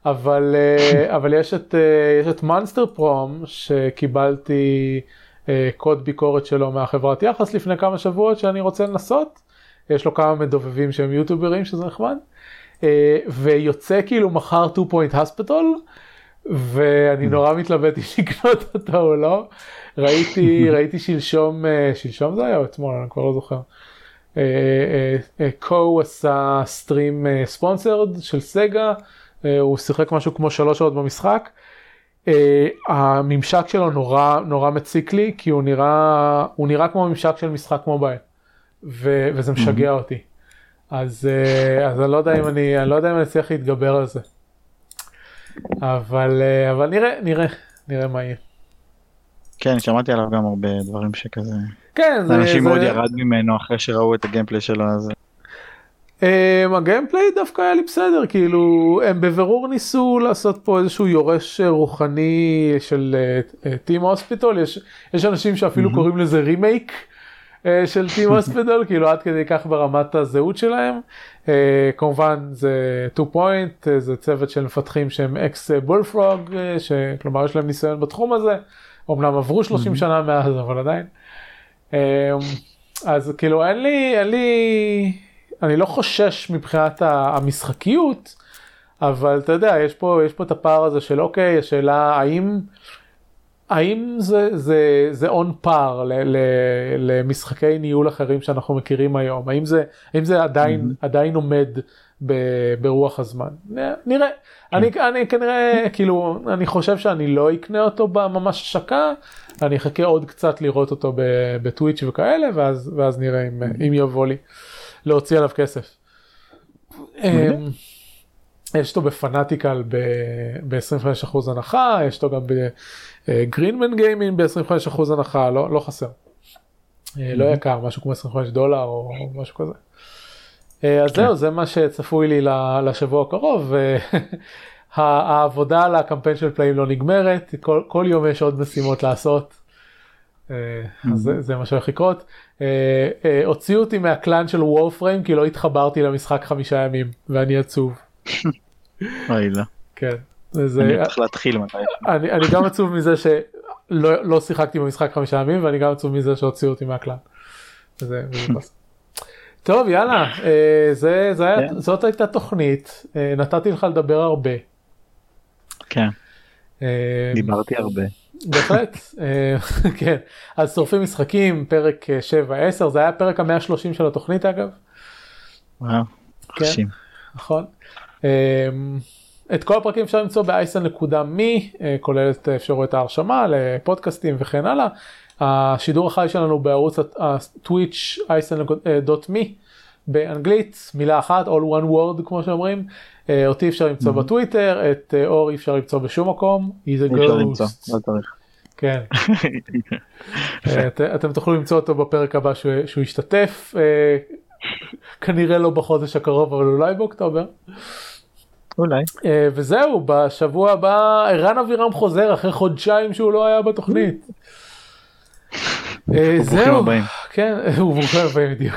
אבל אה, אבל יש את אה, יש את Monster Prom שקיבלתי אה, קוד ביקורת שלו מהחברת יחס לפני כמה שבועות שאני רוצה לנסות. יש לו כמה מדובבים שהם יוטיוברים שזה נחמד. ויוצא כאילו מחר 2 point hospital ואני נורא מתלבט אם לקנות אותו או לא. ראיתי ראיתי שלשום שלשום זה היה או אתמול אני כבר לא זוכר. קו עשה סטרים ספונסרד של סגה, הוא שיחק משהו כמו שלוש שעות במשחק. הממשק שלו נורא נורא מציק לי כי הוא נראה הוא נראה כמו ממשק של משחק מובייל ו, וזה משגע אותי. אז, אז אני לא יודע אם אני, אני לא יודע אם אני אצליח להתגבר על זה. אבל, אבל נראה, נראה, נראה מה יהיה. כן, שמעתי עליו גם הרבה דברים שכזה. כן, זה... אנשים. מאוד ירד ממנו אחרי שראו את הגיימפליי שלו, אז... Um, הגיימפליי דווקא היה לי בסדר, כאילו, הם בבירור ניסו לעשות פה איזשהו יורש רוחני של Theme uh, Hospital, יש, יש אנשים שאפילו. קוראים לזה remake. uh, של Theme Hospital, כאילו עד כדי כך ברמת הזהות שלהם. Uh, כמובן זה Two Point, uh, זה צוות של מפתחים שהם ex Bullfrog, uh, כלומר יש להם ניסיון בתחום הזה. אמנם עברו 30 mm-hmm. שנה מאז אבל עדיין. אמ, אז כאילו אין לי, אין לי, אני לא חושש מבחינת המשחקיות, אבל אתה יודע, יש פה, יש פה את הפער הזה של אוקיי, השאלה האם, האם זה, זה, זה און ל, ל, למשחקי ניהול אחרים שאנחנו מכירים היום, האם זה, האם זה עדיין, mm-hmm. עדיין עומד ברוח הזמן, נראה. אני, אני כנראה, כאילו, אני חושב שאני לא אקנה אותו בממש השקה, אני אחכה עוד קצת לראות אותו בטוויץ' וכאלה, ואז, ואז נראה אם, אם יבוא לי להוציא עליו כסף. אמ, יש אותו בפנאטיקל ב-25% הנחה, יש אותו גם בגרינמן גיימינג ב-25% הנחה, לא, לא חסר. אה, לא יקר, משהו כמו 25 דולר או משהו כזה. אה, אז זהו, זה מה שצפוי לי לשבוע הקרוב. העבודה על הקמפיין של פלאים לא נגמרת, כל, כל יום יש עוד משימות לעשות. אה, אז זה, זה מה שהולך לקרות. אה, הוציאו אותי מהקלאן של וורפריים כי לא התחברתי למשחק חמישה ימים ואני עצוב. אוי לא. כן. זה... אני צריך להתחיל מתי. אני, אני גם עצוב מזה שלא לא שיחקתי במשחק חמישה ימים ואני גם עצוב מזה שהוציאו אותי מהקלאן. וזה, וזה טוב יאללה אה, זה, זה היה, כן. זאת הייתה תוכנית אה, נתתי לך לדבר הרבה. כן. אה, דיברתי הרבה. בהחלט כן אז שורפים משחקים פרק 7-10 זה היה פרק המאה 130 של התוכנית אגב. וואו. כן, נכון. את כל הפרקים אפשר למצוא ב-isen.me, כולל את אפשרויות ההרשמה לפודקאסטים וכן הלאה. השידור החי שלנו בערוץ הטוויץ' isen.me באנגלית, מילה אחת, all one word כמו שאומרים. אותי אפשר למצוא בטוויטר, את אורי אפשר למצוא בשום מקום, he's a ghost. לא. כן. את, אתם תוכלו למצוא אותו בפרק הבא שהוא, שהוא ישתתף, כנראה לא בחודש הקרוב אבל אולי באוקטובר. אולי. וזהו, בשבוע הבא ערן אבירם חוזר אחרי חודשיים שהוא לא היה בתוכנית. זהו, כן, ברוכים הבאים בדיוק.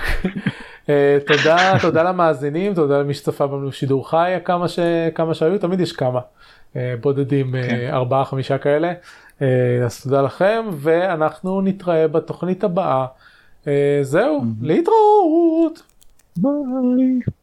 תודה, תודה למאזינים, תודה למי שצפה בנו בשידור חי, כמה, ש, כמה שהיו, תמיד יש כמה, בודדים, כן. ארבעה, חמישה כאלה. אז תודה לכם, ואנחנו נתראה בתוכנית הבאה. זהו, להתראות. ביי.